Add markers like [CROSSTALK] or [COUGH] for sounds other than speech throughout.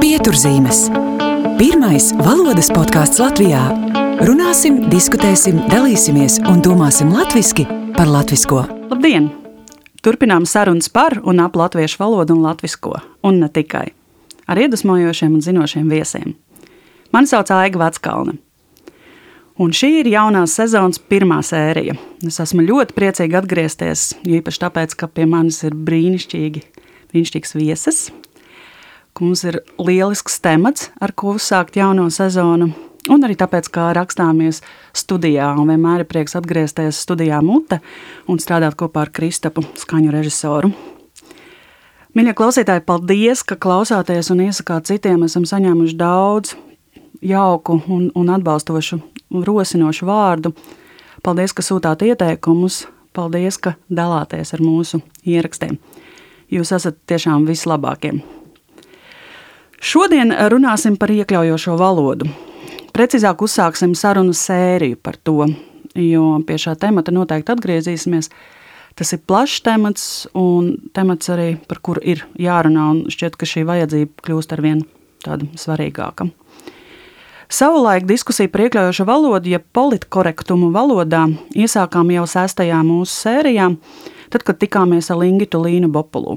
Pieturzīmes. Pirmais valodas podkāsts Latvijā. Runāsim, diskutēsim, dalīsimies un domāsim latviski par latvisko. Labdien! Turpinām sarunas par un ap latviešu valodu un latvisko, un ne tikai. Ar iedvesmojošiem un zinošiem viesiem. Mani sauc Aiga Vatskalne. Un šī ir jaunās sezonas pirmā sērija. Es esmu ļoti priecīga atgriezties, jo īpaši tāpēc, ka pie manis ir brīnišķīgi, brīnišķīgs viesis. Mums ir lielisks temats, ar ko uzsākt jauno sezonu. Un arī tāpēc, kā rakstāmies studijā, un vienmēr ir prieks atgriezties studijā mute un strādāt kopā ar Kristapu, skaņu režisoru. Mīļie klausītāji, paldies, ka klausāties un iesakāt citiem. Esam saņēmuši daudz jauku un, un atbalstošu rosinošu vārdu. Paldies, ka sūtāt ieteikumus, paldies, ka dalāties ar mūsu ierakstiem. Jūs esat tiešām vislabākie. Šodien runāsim par iekļaujošo valodu. Precīzāk uzsāksim sarunu sēriju par to, jo pie šā temata noteikti atgriezīsimies. Tas ir plašs temats, un temats arī, par kuru ir jārunā, un šķiet, ka šī vajadzība kļūst ar vien tāda svarīgāka. Savulaik diskusiju par iekļaujošu valodu, jeb ja politkorektumu valodā, iesākām jau sestajā mūsu sērijā, tad, kad tikāmies ar Lingitu Līnu Bopulu.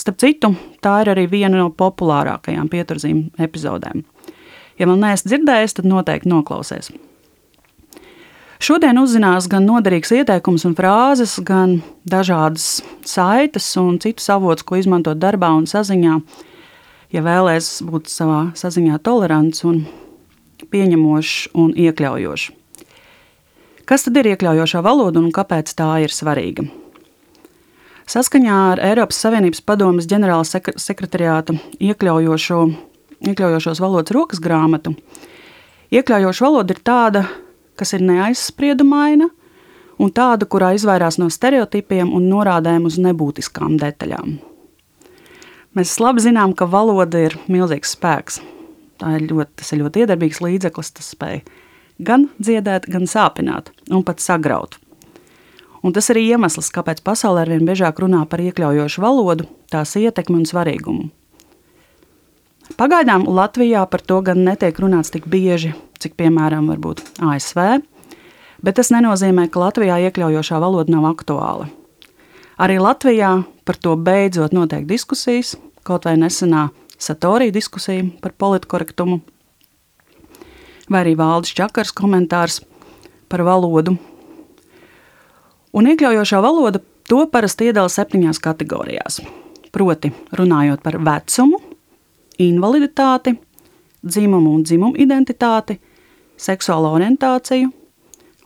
Starp citu, tā ir arī viena no populārākajām pieturzīm epizodēm. Ja vēl neesat dzirdējis, tad noteikti noklausies. Šodien uzzinās gan noderīgs ieteikums un frāzes, gan dažādas saites un citus avotus, ko izmantot darbā un saziņā, ja vēlēs būt savā saziņā tolerants un pieņemošs un iekļaujošs. Kas tad ir iekļaujošā valoda un kāpēc tā ir svarīga? Saskaņā ar Eiropas Savienības padomas ģenerāla sekretariāta iekļaujošo, iekļaujošos valodas rokas grāmatu, iekļaujoša valoda ir tāda, kas ir neaizspriedumaina un tāda, kurā izvairās no stereotipiem un norādēm uz nebūtiskām detaļām. Mēs labi zinām, ka valoda ir milzīgs spēks – Tā ir ļoti, tas ir ļoti iedarbīgs līdzeklis. Tas spēj gan dziedāt, gan sāpināt un pat sagraut. Un tas ir iemesls, kāpēc pasaulē ar vien biežāk runā par iekļaujošu valodu, tās ietekmi un svarīgumu. Pagaidām Latvijā par to gan netiek runāts tik bieži, cik piemēram ASV, bet tas nenozīmē, ka Latvijā iekļaujošā valoda nav aktuāla. Arī Latvijā par to beidzot notiek diskusijas, kaut vai nesenā Satorija diskusija par politkorektumu, vai arī Valdis Čakars komentārs par valodu. Un iekļaujošā valoda to parasti iedala septiņās kategorijās. Proti, runājot par vecumu, invaliditāti, dzimumu un dzimumu identitāti, seksuālo orientāciju,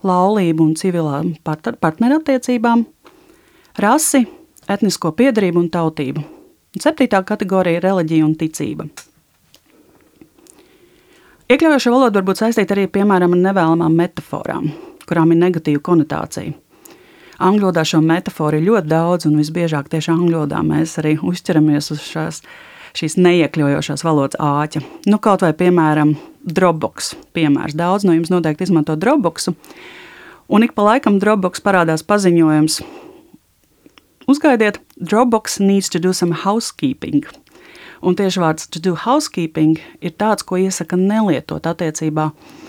laulību un civilām partnerattiecībām, rasi, etnisko piedarību un tautību. Septītā kategorija ir reliģija un ticība. Iekļaujoša valoda var būt saistīta arī piemēram, ar nevēlamām metaforām, kurām ir negatīva konotācija. Angļu valodā šo metaforu ir ļoti daudz, un visbiežāk tieši angļu valodā mēs arī uzķeramies uz šās, šīs neiekļaujošās valodas āķa. Nu, kaut vai piemēram Dropbox. Piemērs. Daudz no jums noteikti izmanto Dropboxu. Un ik pa laikam Dropbox parādās paziņojums, Uzgaidiet, Dropbox needs to do some housekeeping. Un tieši vārds to do housekeeping ir tāds, ko iesaka nelietot attiecībā uz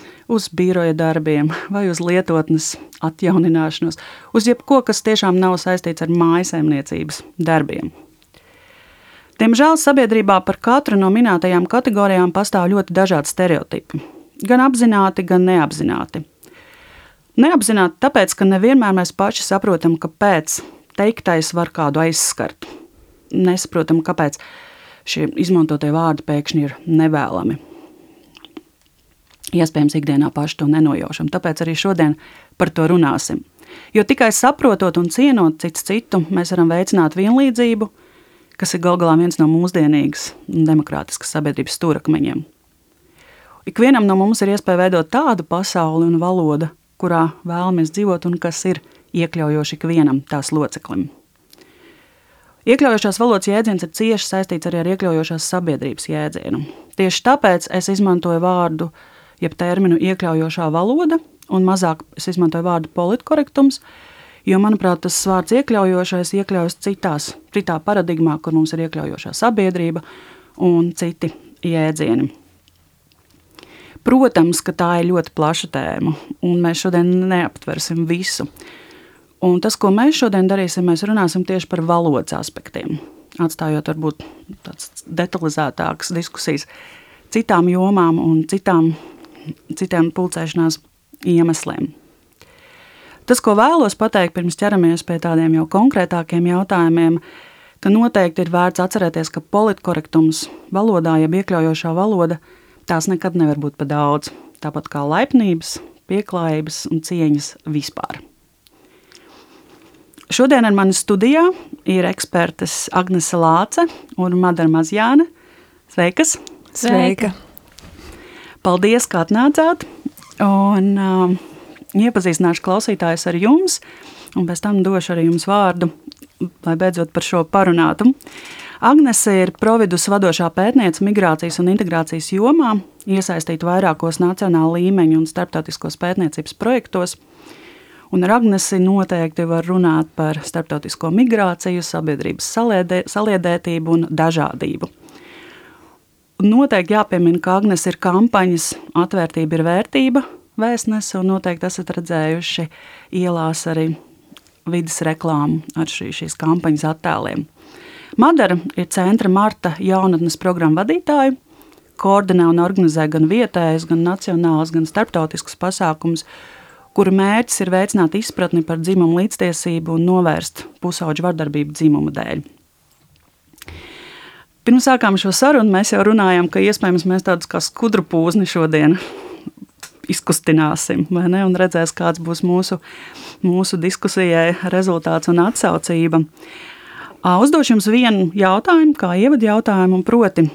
biroja darbiem vai uz lietotnes atjaunināšanos, uz jebko, kas tiešām nav saistīts ar mājasēmniecības darbiem. Diemžēl sabiedrībā par katru no minētajām kategorijām pastāv ļoti dažādi stereotipi. Gan apzināti, gan neapzināti. Neapzināti tāpēc, ka nevienmēr mēs paši saprotam, kāpēc teiktais var kādu aizskart. Nesaprotam, kāpēc šie izmantotie vārdi pēkšņi ir nevēlami. Iespējams, ikdienā paši to nenojaušam, tāpēc arī šodien par to runāsim. Jo tikai saprotot un cienot cits citu, mēs varam veicināt vienlīdzību, kas ir gal galā viens no mūsdienīgas un demokrātiskas sabiedrības stūrakmeņiem. Ikvienam no mums ir iespēja veidot tādu pasauli un valodu, kurā vēlamies dzīvot un kas ir iekļaujoši ikvienam tās loceklim. Iekļaujošās valodas jēdziens ir cieši saistīts arī ar iekļaujošās sabiedrības jēdzienu. Tieši tāpēc es izmantoju vārdu, jeb terminu iekļaujošā valoda, un mazāk es izmantoju vārdu politkorektums, jo, manuprāt, tas vārds iekļaujošais iekļaujas citās, citā paradigmā, kur mums ir iekļaujošā sabiedrība un citi jēdzieni. Protams, ka tā ir ļoti plaša tēma, un mēs šodien neaptversim visu. Un tas, ko mēs šodien darīsim, mēs runāsim tieši par valodas aspektiem, atstājot varbūt tādas detalizētākas diskusijas citām jomām un citām, citiem pulcēšanās iemesliem. Tas, ko vēlos pateikt, pirms ķeramies pie tādiem jau konkrētākiem jautājumiem, ka noteikti ir vērts atcerēties, ka politkorektums valodā, jeb iekļaujošā valoda, tās nekad nevar būt pa daudz. Tāpat kā laipnības, pieklājības un cieņas vispār. Šodien ar mani studijā ir ekspertes Agnese Lāce un Madara Mazjāne. Sveikas! Sveika! Paldies, ka atnācāt! Un, uh, iepazīstināšu klausītājus ar jums, un pēc tam došu arī jums vārdu, lai beidzot par šo parunātu. Agnese ir Providus vadošā pētniece migrācijas un integrācijas jomā, iesaistīta vairākos nacionāla līmeņa un starptautiskos pētniecības projektos. Un ar Agnesi noteikti var runāt par starptautisko migrāciju, sabiedrības saliedē, saliedētību un dažādību. Noteikti jāpiemina, ka Agnēs ir kampaņas atvērtība ir vērtība, vēstnese, un noteikti esat redzējuši ielās arī vidas reklāmu ar šī, šīs kampaņas attēliem. Madara ir centra Marta jaunatnes programma vadītāja, koordinē un organizē gan vietējus, gan nacionālus, gan starptautiskus pasākumus, kura mērķis ir veicināt izpratni par dzimumu līdztiesību un novērst pusauģu vardarbību dzimuma dēļ. Pirms sākām šo sarunu, mēs jau runājām, ka iespējams mēs tādus kā skudru pūzni šodien [LAUGHS] izkustināsim, ne, un redzēs, kāds būs mūsu, mūsu diskusijai rezultāts un atsaucība. Uzdošu jums vienu jautājumu, kā ievadu jautājumu, proti,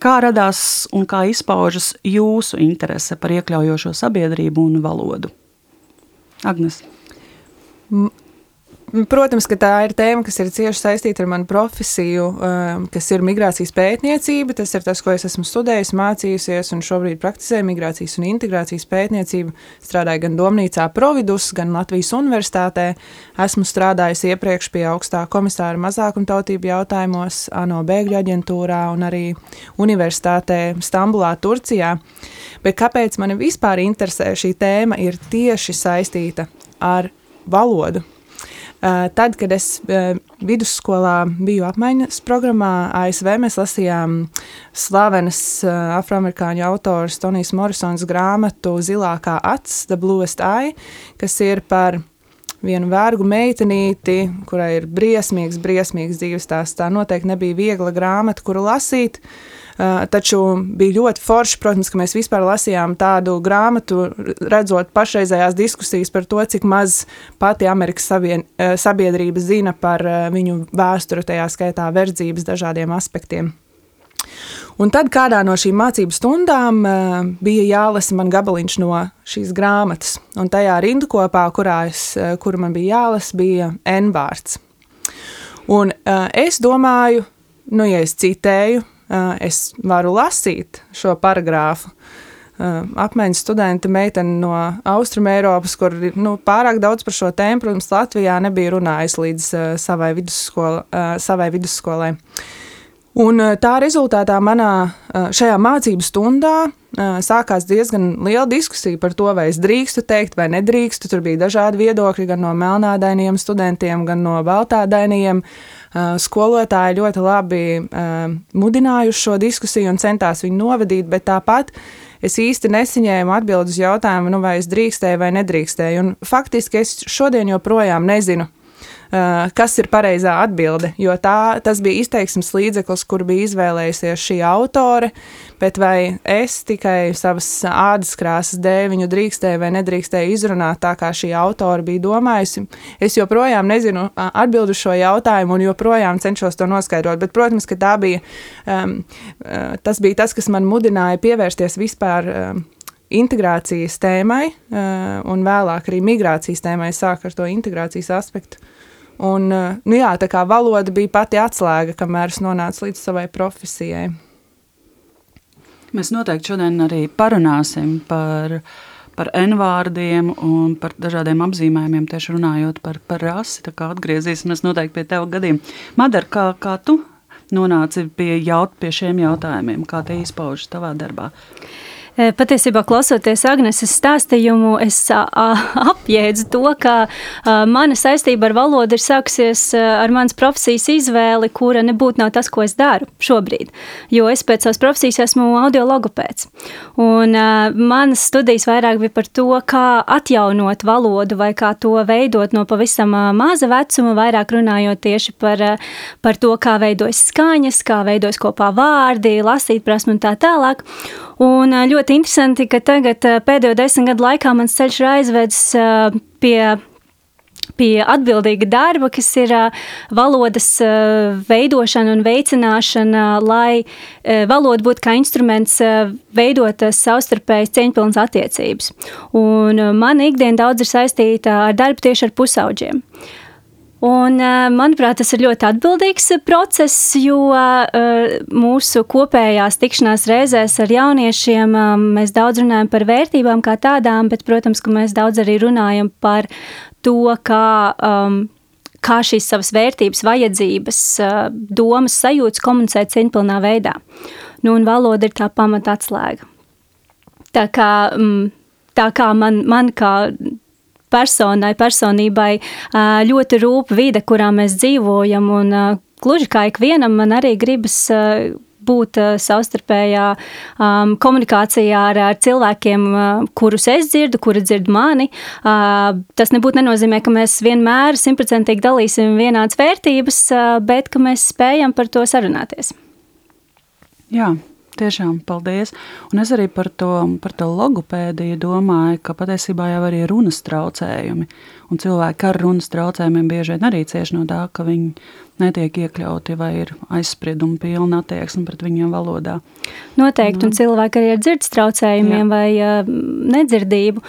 kā radās un kā izpaužas jūsu interese par iekļaujošo sabiedrību un valodu? Agnes. Protams, ka tā ir tēma, kas ir cieši saistīta ar manu profesiju, um, kas ir migrācijas pētniecība. Tas ir tas, ko es esmu studējusi, mācījusies un šobrīd praktizēju migrācijas un integrācijas pētniecību. Strādāju gan Domnīcā Providus, gan Latvijas Universitātē. Esmu strādājusi iepriekš pie augstā komisāra mazākumtautību jautājumos, ANO bēgļu aģentūrā un arī Universitātē Stambulā, Turcijā. Bet kāpēc mani vispār interesē šī tēma, ir tieši saistīta ar valodu tad, kad es eh, vidusskolā biju apmaiņas programmā ASV, mēs lasījām slavenas eh, afroamerikāņu autors Tonijas Morisons grāmatu Zilākā acs, The Bluest Eye, kas ir par vienu vērgu meitenīti, kurai ir briesmīgs, briesmīgs dzīves tās. Tā noteikti nebija viegla grāmata, kuru lasīt. Uh, taču bija ļoti forši, protams, ka mēs vispār lasījām tādu grāmatu, redzot pašreizējās diskusijas par to, cik maz pati Amerikas sabien, uh, sabiedrība zina par uh, viņu vēsturi, tajā skaitā verdzības dažādiem aspektiem. Un tad kādā no šīm mācību stundām uh, bija jālasa man gabaliņš no šīs grāmatas. Un tajā rindkopā, kurā es, uh, kuru man bija jālasa, bija N vārds. Un uh, es domāju, nu, ja es citēju, es varu lasīt šo paragrāfu. Apmaiņas studenta meitene no Austrumēropas, kur nu, pārāk daudz par šo tēmu, protams, Latvijā nebija runājusi līdz savai, vidusskola, savai vidusskolai. Un tā rezultātā manā šajā mācību stundā sākās diezgan liela diskusija par to, vai es drīkstu teikt, vai nedrīkstu. Tur bija dažādi viedokļi gan no melnādainiem studentiem, gan no baltādainiem. Skolotāji ļoti labi mudinājuši šo diskusiju un centās viņu novadīt, bet tāpat es īsti nesaņēmu atbildi uz jautājumu, nu, vai es drīkstēju vai nedrīkstēju. Un faktiski es šodien joprojām nezinu, Eh, kas ir pareizā atbilde. Jo tā, tas bija izteiksmes līdzeklis, kur bija izvēlējusies šī autore, bet vai es tikai savas ādas krāsas dēļ viņu drīkstēju vai nedrīkstēju izrunāt tā, kā šī autore bija domājusi. Es joprojām nezinu atbildu šo jautājumu un joprojām cenšos to noskaidrot. Bet, protams, ka tā bija, um, tas bija tas, kas man mudināja pievērsties vispār. Um, integrācijas tēmai, uh, un vēlāk arī migrācijas tēmai sāk ar to integrācijas aspektu. Un, eh, nu jā, tā kā valoda bija pati atslēga, kamēr es nonācu līdz savai profesijai. Mēs noteikti šodien arī parunāsim par, par N-vārdiem un par dažādiem apzīmējumiem, tieši runājot par, par rasi. Tā kā atgriezīsimies noteikti pie teva gadiem. Madara, kā, kā tu nonāci pie, jaut, pie šiem jautājumiem, kā tie izpaužas tavā darbā? Eh, patiesībā, klausoties Agnēs stāstījumu, es apjēdzu to, ka mana saistība ar valodu ir sākusies ar manas profesijas izvēli, kura nebūtu nav tas, ko es daru šobrīd. Jo es pēc savas profesijas esmu audiologopēds. Un manas studijas vairāk bija par to, kā atjaunot valodu vai kā to veidot no pavisam maza vecuma, vairāk runājot tieši par, par to, kā veidojas skaņas, kā veidojas kopā vārdi, lasīt prasmu un tā tālāk. Un ļoti interesanti, ka tagad pēdējo desmit gadu laikā mans ceļš ir aizvedis pie pie atbildīga darba, kas ir valodas veidošana un veicināšana, lai valoda būtu kā instruments veidot savstarpējas cieņpilnas attiecības. Un mana ikdiena daudz ir saistīta ar darbu tieši ar pusauģiem. Un, manuprāt, tas ir ļoti atbildīgs process, jo mūsu kopējās tikšanās reizēs ar jauniešiem mēs daudz runājam par vērtībām kā tādām, bet, protams, ka mēs daudz arī runājam par to, kā, kā šīs savas vērtības, vajadzības, domas, sajūtas komunicēt cieņpilnā veidā. Nu, un valoda ir tā pamata atslēga. Tā kā, tā kā man, man kā personai, personībai ļoti rūp vide, kurā mēs dzīvojam. Un, gluži kā ikvienam, man arī gribas būt uh, savstarpējā um, komunikācijā ar, ar cilvēkiem, uh, kurus es dzirdu, kuri dzird mani. Uh, tas nebūtu nenozīmē, ka mēs vienmēr simtprocentīgi dalīsim vienādas vērtības, uh, bet ka mēs spējam par to sarunāties. Jā, Tiešām, paldies. Un es arī par to, par to logopēdiju domāju, ka patiesībā jau arī ir runas traucējumi. Un cilvēki ar runas traucējumiem bieži vien arī cieši no tā, ka viņi netiek iekļauti vai ir aizspriedumi pilna attieksme pret viņiem valodā. Noteikti, un cilvēki arī ar dzirdes traucējumiem Jā. vai uh, nedzirdību,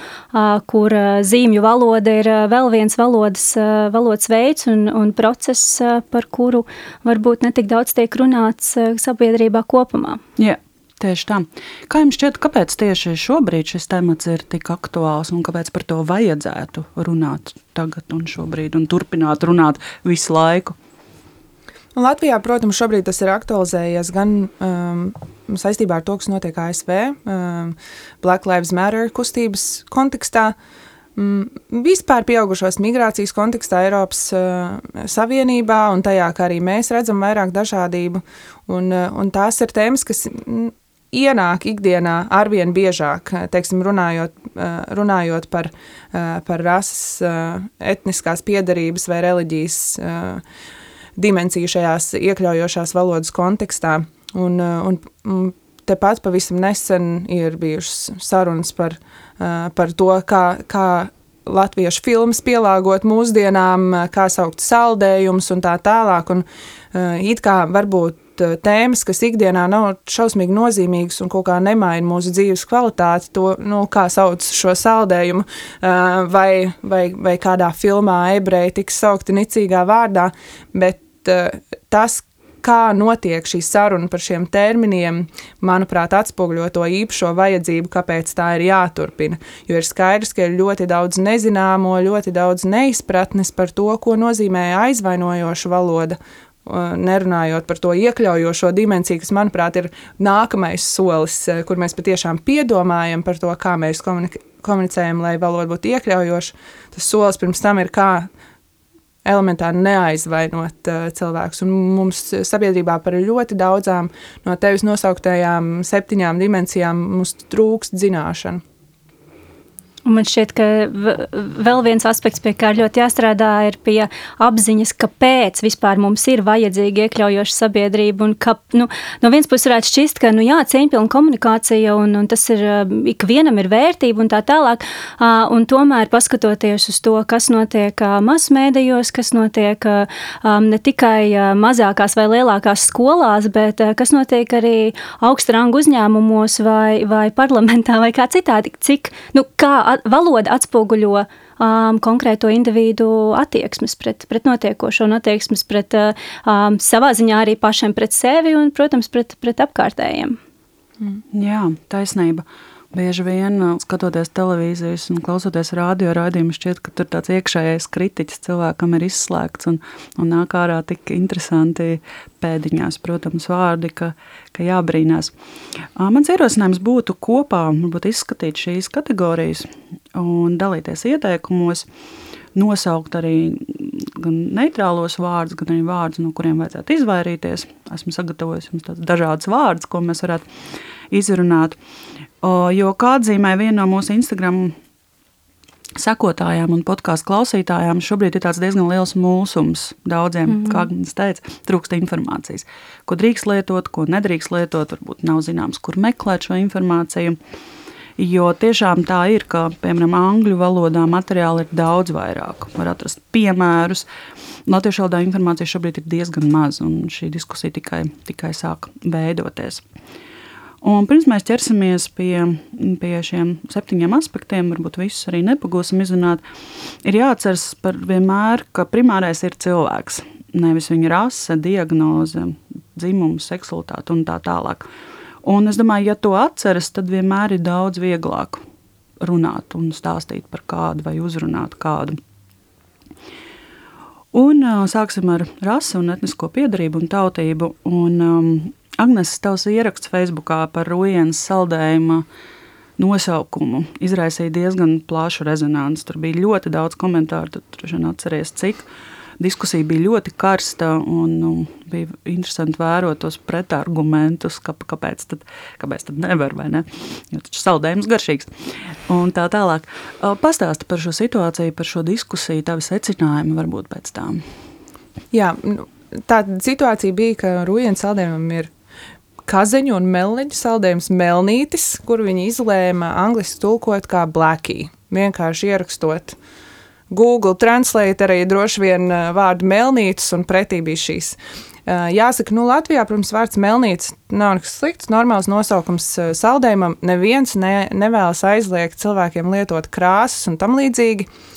kur uh, zīmju valoda ir uh, vēl viens valodas, valodas veids un, un process, par kuru varbūt netik daudz tiek runāts sabiedrībā kopumā. Jā. Tieši tā. Kā jums šķiet, kāpēc tieši šobrīd šis temats ir tik aktuāls un kāpēc par to vajadzētu runāt tagad un šobrīd un turpināt runāt visu laiku? Un Latvijā, protams, šobrīd tas ir aktualizējies gan um, saistībā ar to, kas notiek ASV, um, Black Lives Matter kustības kontekstā. Um, vispār pieaugušos migrācijas kontekstā Eiropas uh, Savienībā un tajā, kā arī mēs redzam vairāk dažādību. Un, uh, un tās ir tēmas, kas ienāk ikdienā arvien biežāk, teiksim, runājot, uh, runājot par, uh, par rases, uh, etniskās piedarības vai reliģijas dimensiju šajās iekļaujošās valodas kontekstā. Un, un, un tepat pavisam nesen ir bijušas sarunas par, par to, kā, kā latviešu filmas pielāgot mūsdienām, kā saukt saldējumus un tā tālāk. Un, it kā varbūt tēmas, kas ikdienā nav šausmīgi nozīmīgas un kaut kā nemaina mūsu dzīves kvalitāti, to, nu, kā sauc šo saldējumu, vai, vai, vai kādā filmā ebreji tiks saukti nicīgā vārdā, bet tas, kā notiek šī saruna par šiem terminiem, manuprāt, atspoguļo to īpašo vajadzību, kāpēc tā ir jāturpina. Jo ir skaidrs, ka ir ļoti daudz nezināmo, ļoti daudz neizpratnes par to, ko nozīmē aizvainojoša valoda. Nerunājot par to iekļaujošo dimensiju, kas, manuprāt, ir nākamais solis, kur mēs patiešām piedomājam par to, kā mēs komunicējam, lai valoda būtu iekļaujoša. Tas solis pirms tam ir, kā elementāri neaizvainot uh, cilvēkus. Un mums sabiedrībā par ļoti daudzām no tevis nosauktajām septiņām dimensijām mums trūkst zināšanu. Un man šķiet, ka vēl viens aspekts, pie kā ļoti jāstrādā, ir pie apziņas, kāpēc vispār mums ir vajadzīga iekļaujoša sabiedrība. Un ka, nu, no vienas puses varētu šķist, ka nu, jā, cieņpilna komunikācija un, un tas ir ikvienam ir vērtība un tā tālāk. Un tomēr paskatoties uz to, kas notiek masmēdījos, kas notiek ne tikai mazākās vai lielākās skolās, bet kas notiek arī augstrangu uzņēmumos vai, vai parlamentā vai kā citādi, cik, nu, kā valoda atspoguļo um, konkrēto individu attieksmes pret, pret notiekošo un attieksmes pret um, savā ziņā arī pašiem pret sevi un, protams, pret, pret apkārtējiem. Mm. Jā, taisnība. Bieži vien skatoties televīzijas un klausoties radio raidījumu, šķiet, ka tur tāds iekšējais kritiķis cilvēkam ir izslēgts un, un nāk ārā tik interesanti pēdiņās, protams, vārdi, ka, ka jābrīnās. Mans ierosinājums būtu kopā varbūt izskatīt šīs kategorijas un dalīties ieteikumos, nosaukt arī gan neitrālos vārdus, gan arī vārdus, no kuriem vajadzētu izvairīties. Esmu sagatavojis jums tādus dažādus vārdus, ko mēs varētu izrunāt. Jo kā atzīmē viena no mūsu Instagram sekotājām un podkāstu klausītājām, šobrīd ir diezgan liels mūsums. Daudziem, mm -hmm. kā Agnēs teica, trūkst informācijas. Ko drīkst lietot, ko nedrīkst lietot, varbūt nav zināms, kur meklēt šo informāciju. Jo tiešām tā ir, ka, piemēram, angļu valodā materiāli ir daudz vairāk. Var atrast piemērus. Latviešu valodā informācija šobrīd ir diezgan maz, un šī diskusija tikai, tikai sāk veidoties. Un pirms mēs ķersimies pie, pie šiem septiņiem aspektiem, varbūt visus arī nepagūsim izrunāt, ir jāatceras par vienmēr, ka primārais ir cilvēks. Nevis viņa rase, diagnoze, dzimums, seksualitāte un tā tālāk. Un es domāju, ja to atceras, tad vienmēr ir daudz vieglāk runāt un stāstīt par kādu vai uzrunāt kādu. Un uh, sāksim ar rasi un etnisko piedarību un tautību. Un, um, Agnēs, tavs ieraksts Facebookā par Rujienas saldējuma nosaukumu izraisīja diezgan plašu rezonanci. Tur bija ļoti daudz komentāru, tad droši vien atceries, cik. Diskusija bija ļoti karsta un nu, bija interesanti vērot tos pretargumentus, ka, kāpēc, tad, kāpēc tad nevar, vai ne? Jo taču saldējums garšīgs. Un tā tālāk. Pastāsti par šo situāciju, par šo diskusiju, tavi secinājumi varbūt pēc tām. Jā, nu, tā situācija bija, ka Rujienas saldējumam ir kazeņu un melniņu saldējums melnītis, kur viņi izlēma angliski tulkot kā blackie, vienkārši ierakstot Google Translate arī droši vien vārdu melnītis un pretī bija šīs. Jāsaka, nu Latvijā, protams, vārds melnītis nav nekas slikts, normāls nosaukums saldējumam. Neviens ne, nevēlas aizliegt cilvēkiem lietot krāsas un tam līdzīgi. Uh,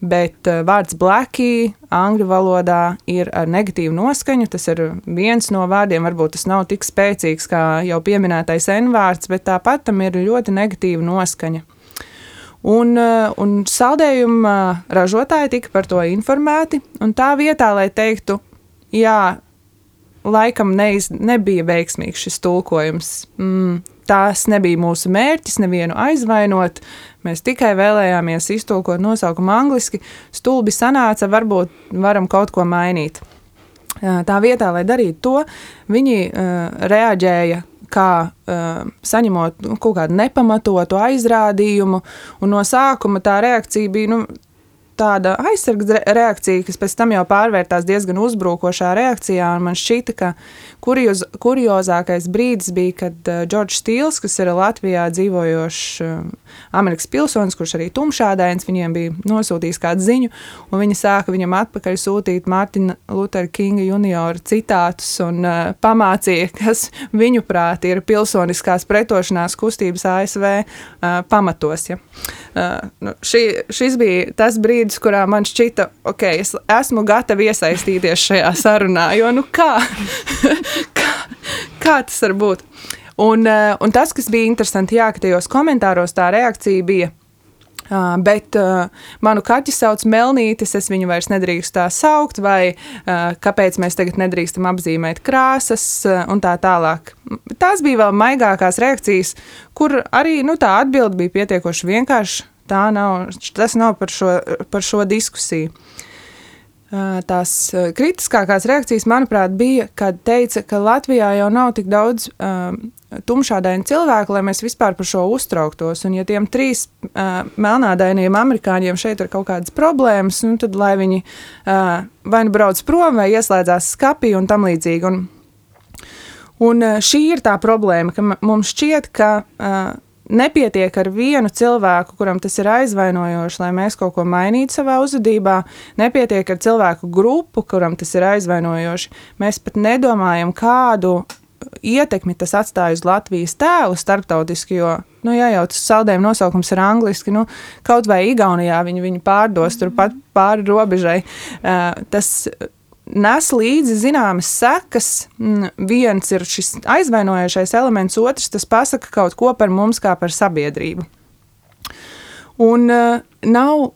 Bet uh, vārds blackie angļu valodā ir ar negatīvu noskaņu. Tas ir viens no vārdiem, varbūt tas nav tik spēcīgs kā jau pieminētais N vārds, bet tāpat tam ir ļoti negatīva noskaņa. Un, uh, un saldējuma ražotāji tika par to informēti, tā vietā, lai teiktu, jā, laikam neiz, nebija veiksmīgs šis tulkojums. Mm, tās nebija mūsu mērķis, nevienu aizvainot. Mēs tikai vēlējāmies iztulkot nosaukumu angliski. Stulbi sanāca, varbūt varam kaut ko mainīt. Tā vietā, lai darītu to, viņi uh, reaģēja kā uh, saņemot nu, kaut kādu nepamatotu aizrādījumu, no sākuma tā reakcija bija nu, tāda aizsardzības reakcija, kas pēc tam jau pārvērtās diezgan uzbrukošā reakcijā. Man šķita, ka kurioz, kuriozākais brīdis bija, kad Džordžs uh, Stīls, kas ir Latvijā dzīvojošs uh, Amerikas pilsonis, kurš arī tumšādains, viņiem bija nosūtījis kādu ziņu, un viņi sāka viņam atpakaļ sūtīt Mārtiņa Lutera Kinga juniora citātus un uh, pamācīja, kas viņuprāt ir pilsoniskās pretošanās kustības ASV uh, pamatos. Ja. Uh, nu, šī, šis bija tas brīdis, brīdis, kurā man šķita, ok, es esmu gatava iesaistīties šajā sarunā. Jo nu kā, [LAUGHS] kā, kā tas var būt? Un, eh, un tas, kas bija interesanti, jā, ka tajos komentāros tā reakcija bija. Uh, bet uh, manu kaķi sauc Melnītis, es viņu vairs nedrīkstu tā saukt, vai uh, kāpēc mēs tagad nedrīkstam apzīmēt krāsas uh, un tā tālāk. Tās bija vēl maigākās reakcijas, kur arī nu, tā atbilde bija pietiekoši vienkārša tā nav, tas nav par šo, par šo diskusiju. Tās kritiskākās reakcijas, manuprāt, bija, kad teica, ka Latvijā jau nav tik daudz um, tumšādainu cilvēku, lai mēs vispār par šo uztrauktos. Un, ja tiem trīs uh, melnādainiem amerikāņiem šeit ir kaut kādas problēmas, nu, tad lai viņi uh, vai nu brauc prom, vai ieslēdzās skapī un tam līdzīgi. Un, un šī ir tā problēma, ka mums šķiet, ka uh, nepietiek ar vienu cilvēku, kuram tas ir aizvainojoši, lai mēs kaut ko mainītu savā uzvedībā. Nepietiek ar cilvēku grupu, kuram tas ir aizvainojoši. Mēs pat nedomājam, kādu ietekmi tas atstāja uz Latvijas tēlu starptautiski, jo, nu, ja jau tas saldējuma nosaukums ir angliski, nu, kaut vai Igaunijā viņi viņu pārdos turpat pāri robežai. Uh, tas nes līdzi zināmas sekas. Mm, viens ir šis aizvainojošais elements, otrs tas pasaka kaut ko par mums kā par sabiedrību. Un uh, nav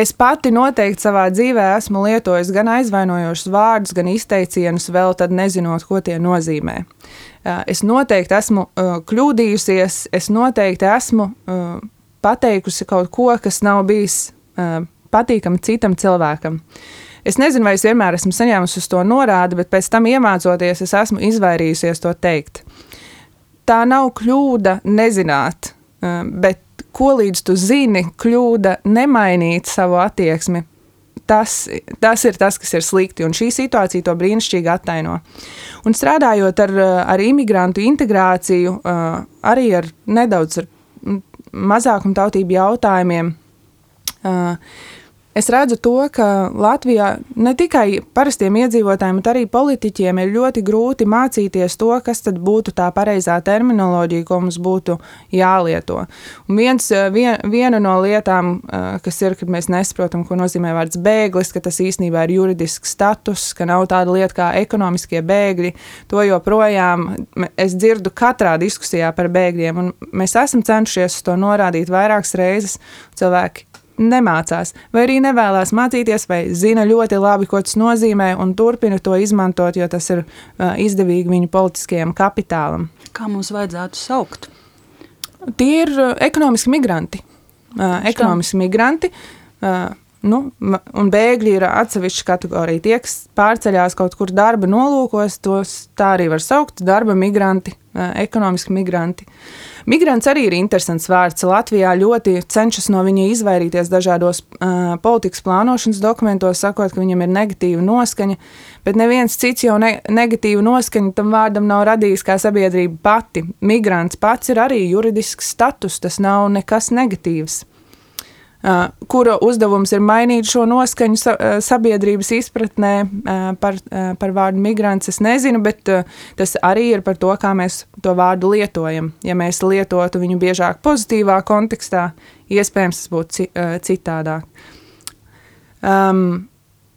Es pati noteikti savā dzīvē esmu lietojis gan aizvainojošus vārdus, gan izteicienus, vēl tad nezinot, ko tie nozīmē. Es noteikti esmu kļūdījusies, es noteikti esmu pateikusi kaut ko, kas nav bijis patīkami citam cilvēkam. Es nezinu, vai es vienmēr esmu saņēmusi uz to norādi, bet pēc tam iemācoties, es esmu izvairījusies to teikt. Tā nav kļūda nezināt, bet ko līdz tu zini, kļūda nemainīt savu attieksmi. Tas, tas ir tas, kas ir slikti, un šī situācija to brīnišķīgi attaino. Un strādājot ar, ar imigrantu integrāciju, arī ar nedaudz ar mazākumtautību jautājumiem, Es redzu to, ka Latvijā ne tikai parastiem iedzīvotājiem, bet arī politiķiem ir ļoti grūti mācīties to, kas tad būtu tā pareizā terminoloģija, ko mums būtu jālieto. Un viens, vien, viena no lietām, kas ir, kad mēs nesaprotam, ko nozīmē vārds bēglis, ka tas īstenībā ir juridisks status, ka nav tāda lieta kā ekonomiskie bēgļi, to joprojām es dzirdu katrā diskusijā par bēgļiem, un mēs esam cenšies to norādīt vairākas reizes. Cilvēki nemācās, vai arī nevēlas mācīties, vai zina ļoti labi, ko tas nozīmē, un turpina to izmantot, jo tas ir uh, izdevīgi viņu politiskajam kapitālam. Kā mums vajadzētu saukt? Tie ir uh, ekonomiski migranti. Uh, ekonomiski migranti. Uh, Nu, un bēgļi ir atsevišķa kategorija. Tie, kas pārceļās kaut kur darba nolūkos, tos tā arī var saukt - darba migranti, ekonomiski migranti. Migrants arī ir interesants vārds. Latvijā ļoti cenšas no viņa izvairīties dažādos uh, politikas plānošanas dokumentos, sakot, ka viņam ir negatīva noskaņa, bet neviens cits jau ne negatīvu noskaņu tam vārdam nav radījis kā sabiedrība pati. Migrants pats ir arī juridisks status, tas nav nekas negatīvs kura uzdevums ir mainīt šo noskaņu sabiedrības izpratnē par, par vārdu migrants. Es nezinu, bet tas arī ir par to, kā mēs to vārdu lietojam. Ja mēs lietotu viņu biežāk pozitīvā kontekstā, iespējams, tas būtu citādāk. Um,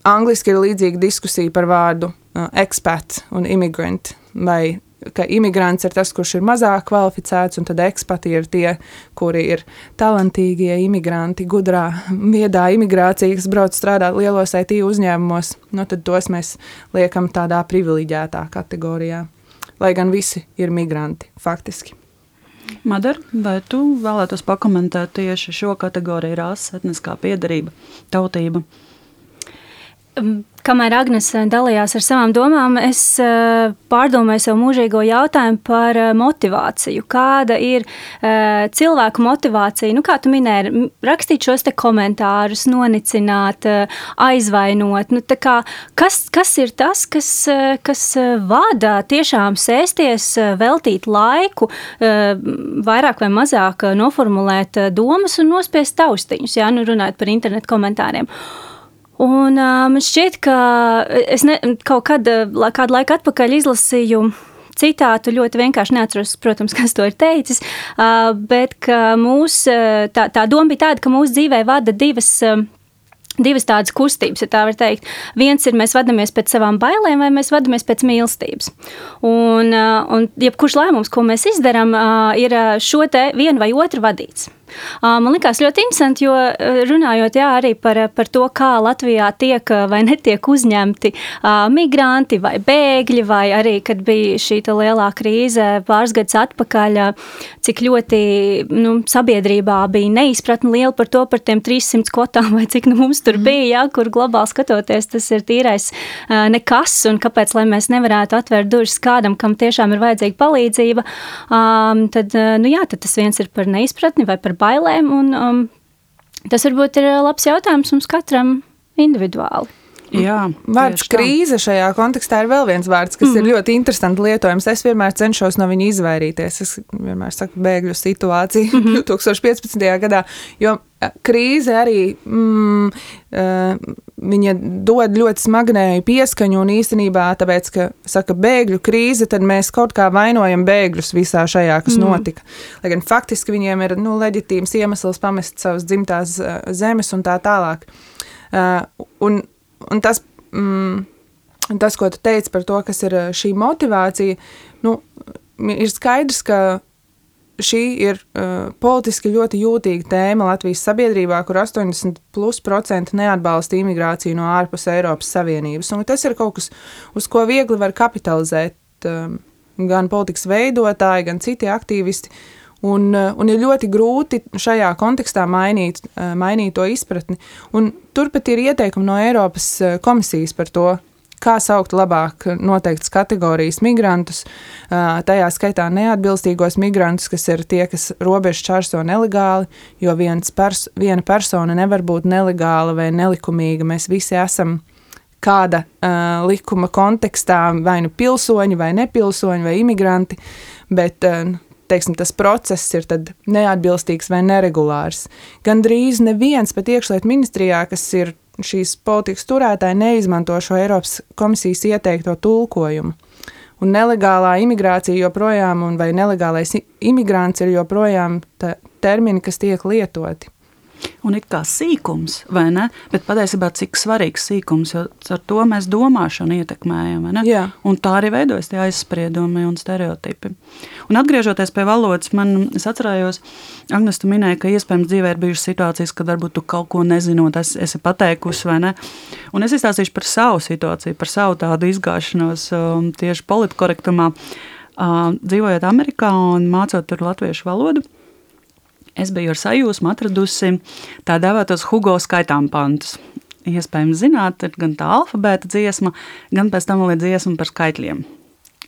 angliski ir līdzīga diskusija par vārdu uh, expat un immigrant vai ka imigrants ir tas, kurš ir mazāk kvalificēts, un tad ekspati ir tie, kuri ir talantīgie imigranti, gudrā, viedā imigrācija, kas brauc strādāt lielos IT uzņēmumos. Nu, tad tos mēs liekam tādā privileģētā kategorijā. Lai gan visi ir migranti, faktiski. Madara, vai tu vēlētos pakomentēt tieši šo kategoriju, rasa, etniskā piedarība, tautība? Kamēr Agnēs eh, dalījās ar savām domām, es eh, pārdomāju savu mūžīgo jautājumu par eh, motivāciju. Kāda ir cilvēku motivācija? Nu, kā tu minēji, rakstīt šos komentārus, nonicināt, aizvainot. Nu, kā, kas, kas ir tas, kas, kas vada tiešām sēsties, veltīt laiku, vairāk vai mazāk noformulēt domas un nospiest taustiņus, ja nu runājot par internetu komentāriem? Un man um, šķiet, ka es ne, kaut kad, kādu laiku atpakaļ izlasīju citātu ļoti vienkārši neatceros, protams, kas to ir teicis, bet mūs, tā, tā doma bija tāda, ka mūsu dzīvē vada divas. Divas tādas kustības, ja tā var teikt. Viens ir, mēs vadāmies pēc savām bailēm, vai mēs vadāmies pēc mīlestības. Un, un jebkurš lēmums, ko mēs izdarām, ir šo te vienu vai otru vadīts. Man liekas ļoti interesanti, jo runājot jā, arī par, par to, kā Latvijā tiek vai netiek uzņemti migranti vai bēgļi, vai arī, kad bija šī lielā krīze pāris gadus atpakaļ, cik ļoti nu, sabiedrībā bija neizpratne liela par to, par tiem 300 kvotām, vai cik nu mums tur mhm. bija, jā, kur globāli skatoties, tas ir tīrais nekas, un kāpēc, lai mēs nevarētu atvērt durvis kādam, kam tiešām ir vajadzīga palīdzība, tad, nu jā, tad tas viens ir par neizpratni vai par bailēm. Un, um, tas varbūt ir labs jautājums mums katram individuāli. Jā, vārds krīze šajā kontekstā ir vēl viens vārds, kas mm. ir ļoti interesanti lietojams. Es vienmēr cenšos no viņa izvairīties. Es vienmēr saku bēgļu situāciju mm -hmm. 2015. gadā, jo krīze arī mm, viņa dod ļoti smagnēju pieskaņu un īstenībā tāpēc, ka saka bēgļu krīze, tad mēs kaut kā vainojam bēgļus visā šajā, kas mm. notika. Lai gan faktiski viņiem ir nu, leģitīms iemesls pamest savas dzimtās zemes un tā tālāk. Uh, un Un tas mm, tas, ko tu teici par to, kas ir šī motivācija, nu, ir skaidrs, ka šī ir uh, politiski ļoti jūtīga tēma Latvijas sabiedrībā, kur 80% neatbalsta imigrāciju no ārpus Eiropas Savienības. Un tas ir kaut kas, uz ko viegli var kapitalizēt um, gan politikas veidotāji, gan citi aktīvisti. Uh, un ir ļoti grūti šajā kontekstā mainīt, uh, mainīt to izpratni. Un turpat ir ieteikumi no Eiropas uh, komisijas par to, kā saukt labāk noteiktas kategorijas migrantus, tajā skaitā neatbilstīgos migrantus, kas ir tie, kas robežu čārso nelegāli, jo pers viena persona nevar būt nelegāla vai nelikumīga. Mēs visi esam kāda uh, likuma kontekstā, vai nu pilsoņi, vai nepilsoņi, vai imigranti, bet uh, teiksim, tas process ir neatbilstīgs vai neregulārs. Gan drīz neviens pat iekšlietu ministrijā, kas ir šīs politikas turētāji neizmanto šo Eiropas komisijas ieteikto tulkojumu. Un nelegālā imigrācija joprojām, vai nelegālais imigrants ir joprojām termini, kas tiek lietoti un it kā sīkums, vai ne? Bet patiesībā cik svarīgs sīkums, jo ar to mēs domāšanu ietekmējam, vai ne? Jā. Un tā arī veidojas tie aizspriedumi un stereotipi. Un atgriežoties pie valodas, man es atcerējos, Agnes, tu minēji, ka iespējams dzīvē ir bijušas situācijas, kad varbūt tu kaut ko nezinot, es, esi pateikusi, vai ne? Un es izstāstīšu par savu situāciju, par savu tādu izgāšanos um, tieši politkorektumā. Uh, dzīvojot Amerikā un mācot tur latviešu valodu, es biju ar sajūsmu atradusi tā dēvētos Hugo skaitām pantus. Iespējams, zināt, ir gan tā alfabēta dziesma, gan pēc tam vēl ir dziesma par skaitļiem.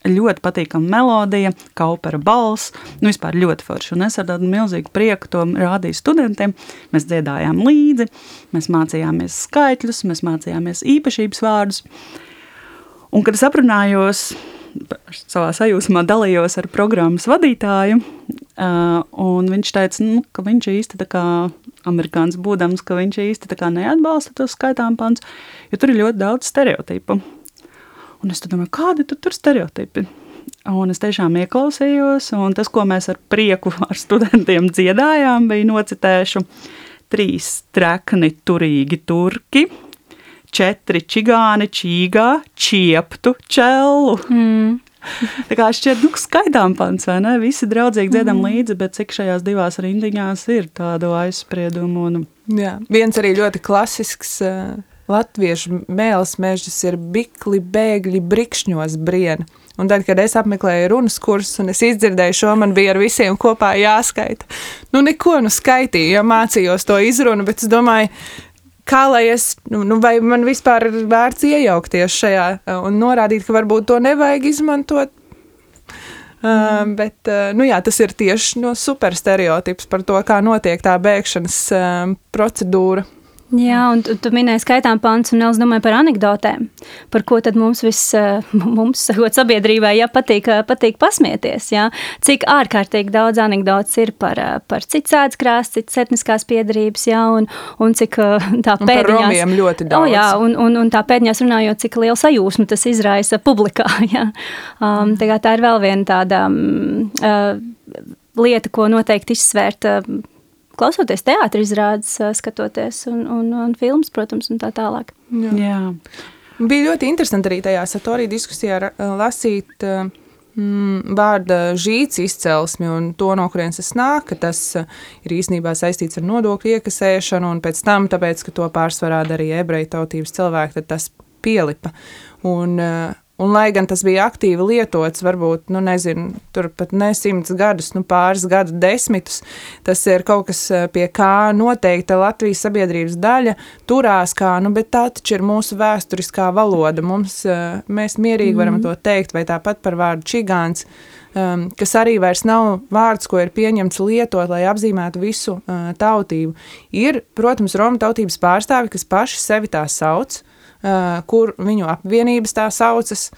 Ļoti patīkama melodija, kā opera balss, nu vispār ļoti forši. Un es ar tādu milzīgu prieku to rādīju studentiem. Mēs dziedājām līdzi, mēs mācījāmies skaitļus, mēs mācījāmies īpašības vārdus. Un, kad es aprunājos savā sajūsmā dalījos ar programmas vadītāju, un viņš teica, nu, ka viņš īsti tā kā amerikānis būdams, ka viņš īsti neatbalsta tos skaitām pants, jo tur ir ļoti daudz stereotipu. Un es domāju, kādi tu tur stereotipi? Un es tiešām ieklausījos, un tas, ko mēs ar prieku ar studentiem dziedājām, bija nocitēšu trīs trekni turīgi turki, četri čigāni čīgā, čieptu čellu. Mm. [LAUGHS] Tā kā šķiet, nu, skaidām pants, vai ne? Visi draudzīgi dziedam mm. līdzi, bet cik šajās divās rindiņās ir tādu aizspriedumu. Un... Jā, viens arī ļoti klasisks uh, latviešu mēls mežas ir bikli, bēgļi, brikšņos briena. Un tad, kad es apmeklēju runas kursus un es izdzirdēju šo, man bija ar visiem kopā jāskaita. Nu, neko nu skaitīju, jo mācījos to izrunu, bet es domāju, kā lai es, nu, nu, vai man vispār ir vērts iejaukties šajā un norādīt, ka varbūt to nevajag izmantot. Mm. Uh, bet, uh, nu jā, tas ir tieši no superstereotips par to, kā notiek tā bēgšanas uh, procedūra. Jā, un tu, tu minēji skaitām pants, un es domāju par anekdotēm, par ko tad mums viss, eh, [LAUGHS] mums, sakot, sabiedrībai, jā, patīk, eh, patīk pasmieties, jā. Cik ārkārtīgi daudz anekdotas ir par, eh, par cits ēdskrās, cits etniskās piedarības, jā, un, un cik [LAUGHS] tā un pēdiņās. ļoti daudz. O, jā, un, un, un tā pēdiņās runājot, cik liela sajūsma tas izraisa publikā, [LAUGHS] jā. Um, tā, tā ir vēl viena tāda um, uh, lieta, ko noteikti izsvērt. Uh, klausoties teātris izrādes, skatoties un, un, un filmas, protams, un tā tālāk. Jā. Jā. Bija ļoti interesanti arī tajā satorī diskusijā lasīt mm, vārda žīts izcelsmi un to, no kurienes tas nāk, ka tas ir īstenībā saistīts ar nodokļu iekasēšanu, un pēc tam, tāpēc, ka to pārsvarā darīja ebreju tautības cilvēki, tad tas pielipa. Un, uh, Un, lai gan tas bija aktīvi lietots, varbūt, nu, nezinu, tur pat ne simts gadus, nu, pāris gadu desmitus, tas ir kaut kas, eh, pie kā noteikta Latvijas sabiedrības daļa turās kā, nu, bet tā taču ir mūsu vēsturiskā valoda. Mums, eh, mēs mierīgi varam mm. to teikt, vai tāpat par vārdu čigāns, um, kas arī vairs nav vārds, ko ir pieņemts lietot, lai apzīmētu visu uh, tautību. Ir, protams, Roma tautības pārstāvi, kas paši sevi tā sauc, Eh, kur viņu apvienības tā saucas.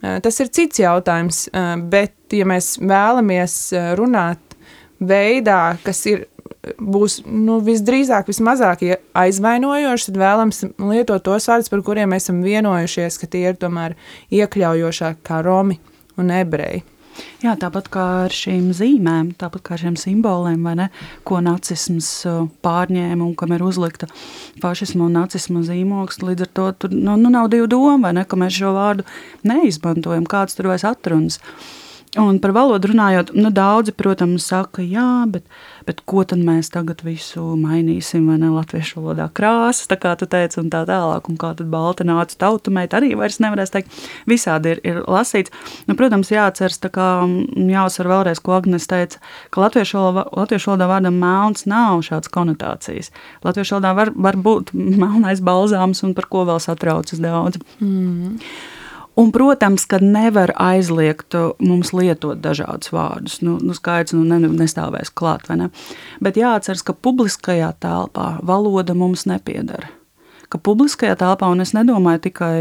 Tas ir cits jautājums, bet, ja mēs vēlamies runāt veidā, kas ir būs nu, visdrīzāk vismazāk aizvainojošs, tad vēlams lietot tos vārdus, par kuriem esam vienojušies, ka tie ir tomēr iekļaujošāk kā romi un ebreji. Jā, tāpat kā ar šīm zīmēm, tāpat kā ar šiem simboliem, ne, ko nacisms pārņēma un kam ir uzlikta fašisma un nacisma zīmogs. Līdz ar to tur nu, nu nav divu domu, vai ne, ka mēs šo vārdu neizmantojam, kāds tur vairs atrunas. Un par valodu runājot, nu, daudzi, protams, saka, jā, bet, bet ko tad mēs tagad visu mainīsim, vai ne latviešu valodā krāsas, tā kā tu teici, un tā tālāk, un kā tad balta nāca tautumēt, arī vairs nevarēs teikt, visādi ir, ir lasīts. Nu, protams, jāatceras, tā kā jāuzsver vēlreiz, ko Agnes teica, ka latviešu, latviešu valodā vārdam melns nav šāds konotācijas. Latviešu valodā var, var būt [LAUGHS] melnais balzāms, un par ko vēl satraucas daudz. Mm. Un, protams, ka nevar aizliegt mums lietot dažādus vārdus. Nu, nu skaidrs, nu ne, nestāvēs klāt, vai ne? Bet jāatceras, ka publiskajā telpā valoda mums nepiedara. Ka publiskajā telpā, un es nedomāju tikai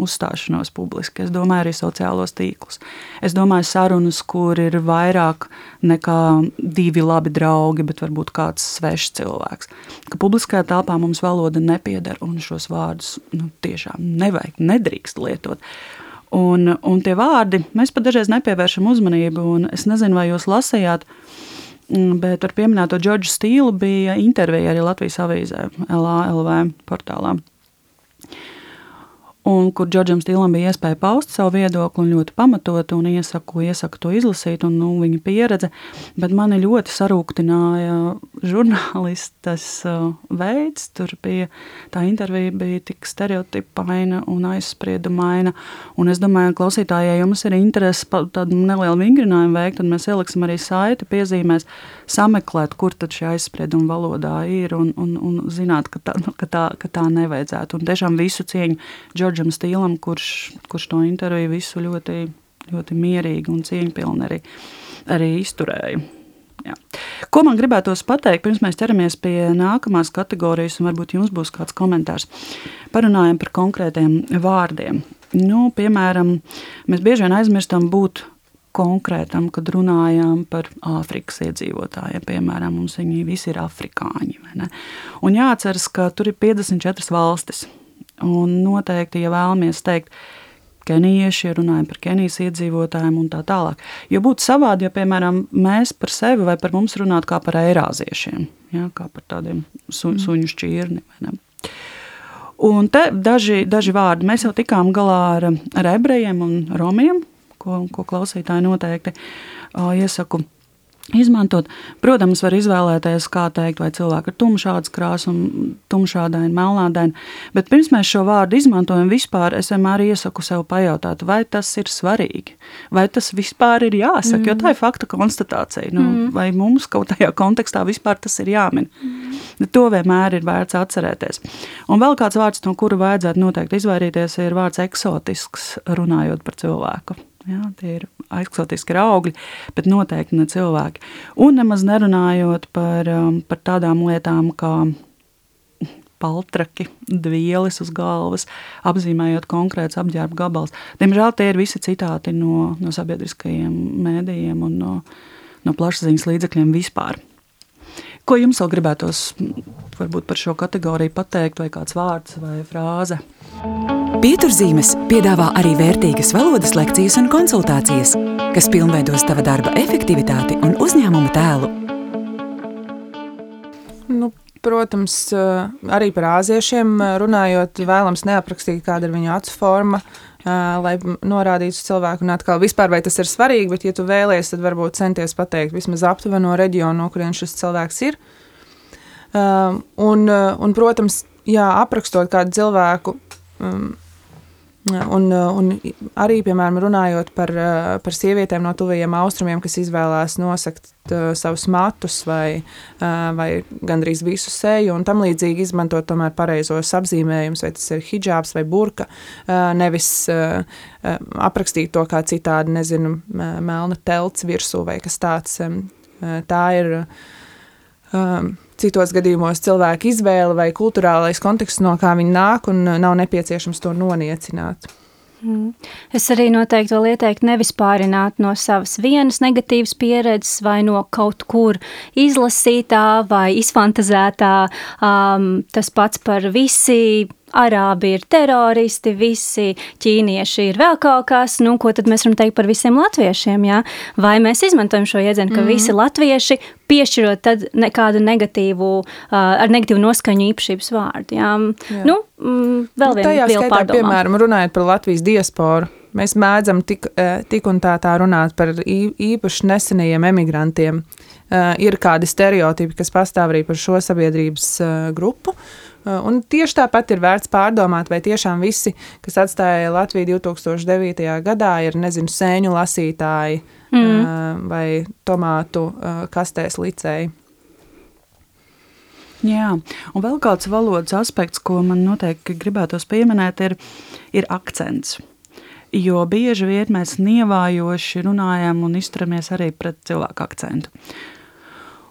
uzstāšanos publiski, es domāju arī sociālos tīklus. Es domāju sarunas, kur ir vairāk nekā divi labi draugi, bet varbūt kāds svešs cilvēks. Ka publiskajā telpā mums valoda nepiedara, un šos vārdus nu, tiešām nevajag, nedrīkst lietot. Un, un tie vārdi, mēs pat dažreiz nepievēršam uzmanību. Es nezinu, vai jūs lasījāt, mm, bet ar pieminēto Džordžu Stīlu bija intervija arī Latvijas avīzē, LALV portālā un kur Džordžam Stīlam bija iespēja paust savu viedokli un ļoti pamatot, un iesaku, iesaku to izlasīt, un nu, viņa pieredze. Bet mani ļoti sarūktināja žurnālistas uh, veids. Tur bija tā intervija, bija tik stereotipaina un aizspriedumaina. Un es domāju, klausītājai, ja jums ir interese tādu nelielu vingrinājumu veikt, tad mēs ieliksim arī saiti piezīmēs, sameklēt, kur tad šī aizsprieduma valodā ir, un, un, un zināt, ka tā, ka, tā, ka tā nevajadzētu. Un tiešām visu cieņu Džordžam Stīlam, kurš, kurš to interviju visu ļoti, ļoti mierīgi un cieņpilni arī, arī izturēja. Jā. Ko man gribētos pateikt, pirms mēs ķeramies pie nākamās kategorijas, un varbūt jums būs kāds komentārs. Parunājam par konkrētiem vārdiem. Nu, piemēram, mēs bieži vien aizmirstam būt konkrētam, kad runājām par Āfrikas iedzīvotājiem. Piemēram, mums viņi visi ir afrikāņi. Un jāatceras, ka tur ir 54 valstis. Un noteikti, ja vēlamies teikt, kenijieši, ja runājam par Kenijas iedzīvotājiem un tā tālāk. Jo būtu savādi, ja, piemēram, mēs par sevi vai par mums runātu kā par eirāziešiem, ja, kā par tādiem su, mm. suņu šķirni. Un te daži, daži vārdi. Mēs jau tikām galā ar, ar ebrejiem un romiem, ko, ko klausītāji noteikti iesaku izmantot. Protams, var izvēlēties, kā teikt, vai cilvēki ir tumšāds krāsa un tumšādaini, melnādaini. Bet pirms mēs šo vārdu izmantojam vispār, es vienmēr iesaku sev pajautāt, vai tas ir svarīgi, vai tas vispār ir jāsaka, mm. jo tā ir fakta konstatācija. Nu, mm. Vai mums kaut tajā kontekstā vispār tas ir jāmin? Mm. To vienmēr ir vērts atcerēties. Un vēl kāds vārds, no kura vajadzētu noteikti izvairīties, ir vārds eksotisks, runājot par cilvēku. Jā, tie ir eksotiski augļi, bet noteikti ne cilvēki. Un nemaz nerunājot par, um, par tādām lietām kā paltraki, dvielis uz galvas, apzīmējot konkrēts apģērba gabals. Diemžēl tie ir visi citāti no, no sabiedriskajiem mēdījiem un no, no plašsaziņas līdzekļiem vispār. Ko jums vēl gribētos varbūt par šo kategoriju pateikt, vai kāds vārds vai frāze? Pieturzīmes piedāvā arī vērtīgas valodas lekcijas un konsultācijas, kas pilnveidos tava darba efektivitāti un uzņēmuma tēlu. Nu, protams, arī par āziešiem runājot, vēlams neaprakstīt, kāda ir viņu acu forma, lai norādītu cilvēku, un atkal vispār vai tas ir svarīgi, bet, ja tu vēlies, tad varbūt centies pateikt vismaz aptuveno reģionu, no kurien šis cilvēks ir. Un, un protams, jā, aprakstot kādu cilvēku, Un, un arī, piemēram, runājot par, par sievietēm no tuvajiem austrumiem, kas izvēlās nosakt uh, savus matus vai, uh, vai gandrīz visu seju, un tam līdzīgi izmantot tomēr pareizos apzīmējumus, vai tas ir hijabs vai burka, uh, nevis uh, aprakstīt to kā citādi, nezinu, melna telts virsū vai kas tāds. Um, tā ir. Um, citos gadījumos cilvēka izvēle vai kultūrālais konteksts, no kā viņi nāk, un uh, nav nepieciešams to noniecināt. Mm. Es arī noteikti vēl ieteiktu nevis pārināt no savas vienas negatīvas pieredzes vai no kaut kur izlasītā vai izfantazētā. Um, tas pats par visi arābi ir teroristi, visi ķīnieši ir vēl kaut kas, nu, ko tad mēs varam teikt par visiem latviešiem, jā? Vai mēs izmantojam šo jēdzienu, ka mm -hmm. visi latvieši piešķirot tad nekādu negatīvu, uh, ar negatīvu noskaņu īpašības vārdu, jā? jā. Nu, mm, vēl nu, viena liela pārdomā. Piemēram, runājot par Latvijas diasporu, mēs mēdzam tik, tik un tā tā runāt par īpaši nesenajiem emigrantiem. Uh, ir kādi stereotipi, kas pastāv arī par šo sabiedrības uh, grupu. Uh, un tieši tāpat ir vērts pārdomāt, vai tiešām visi, kas atstāja Latviju 2009. gadā, ir nezinu, sēņu lasītāji mm. uh, vai tomātu uh, kastēs licēji. Jā, un vēl kāds valodas aspekts, ko man noteikti gribētos pieminēt, ir, ir akcents. Jo bieži vien mēs nievājoši runājam un izturamies arī pret cilvēku akcentu.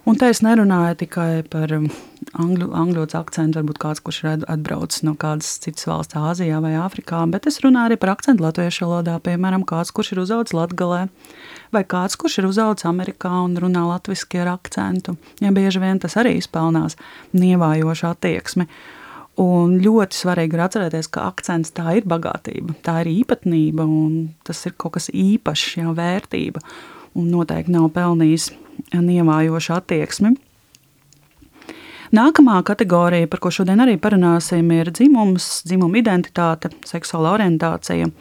Un te es nerunāju tikai par um, angļu, angļu akcentu, varbūt kāds, kurš ir atbraucis no kādas citas valsts, Āzijā vai Āfrikā, bet es runāju arī par akcentu latviešu valodā. Piemēram, kāds, kurš ir uzaugusi Latvijā, vai kāds, kurš ir uzaugusi Amerikā un runā latviešu ar akcentu. Ja bieži vien tas arī izpelnās nievājošu attieksmi. Un ļoti svarīgi ir atcerēties, ka akcents tā ir bagātība, tā ir īpatnība un tas ir kaut kas īpašs, jau vērtība. Un noteikti nav pelnījis nievājoša attieksme. Nākamā kategorija, par ko šodien arī parunāsim, ir dzimums, dzimuma identitāte, seksuāla orientācija.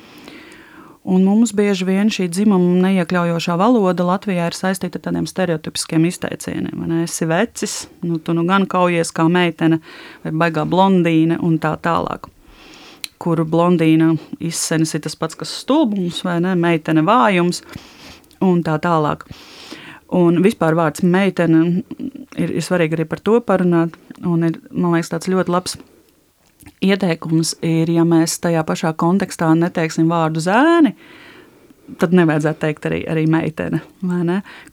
Un mums bieži vien šī dzimuma neiekļaujošā valoda Latvijā ir saistīta ar tādiem stereotipiskiem izteicieniem. Man esi vecis, nu, tu nu gan kaujies kā meitene, vai baigā blondīne un tā tālāk. Kuru blondīna izsenis ir tas pats, kas stulbums, vai ne, meitene vājums un tā tālāk. Un vispār vārds meitene ir, ir svarīgi arī par to parunāt. Un ir, man liekas, tāds ļoti labs ieteikums ir, ja mēs tajā pašā kontekstā neteiksim vārdu zēni, tad nevajadzētu teikt arī, arī meitene.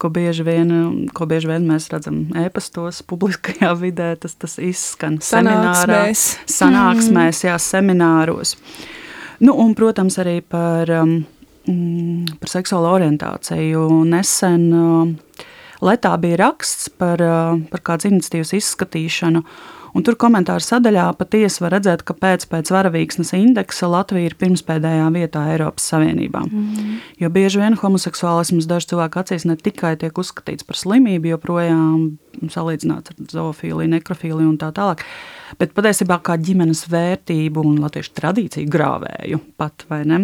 Ko bieži, vien, ko bieži vien mēs redzam e-pastos, publiskajā [LAUGHS] vidē, tas, tas izskan sanāksmēs. sanāksmēs, jā, semināros. Nu, un, protams, arī par. Um, Mm, par seksuālo orientāciju. Nesen uh, Letā bija raksts par, uh, par kādas iniciatīvas izskatīšanu. Un tur komentāru sadaļā patiesi var redzēt, ka pēc, pēc varavīksnes indeksa Latvija ir pirmspēdējā vietā Eiropas Savienībā. Mm. Jo bieži vien homoseksuālisms dažu cilvēku acīs ne tikai tiek uzskatīts par slimību, joprojām salīdzināts ar zoofīliju, nekrofīliju un tā tālāk, bet patiesībā kā ģimenes vērtību un latviešu tradīciju grāvēju pat, vai ne?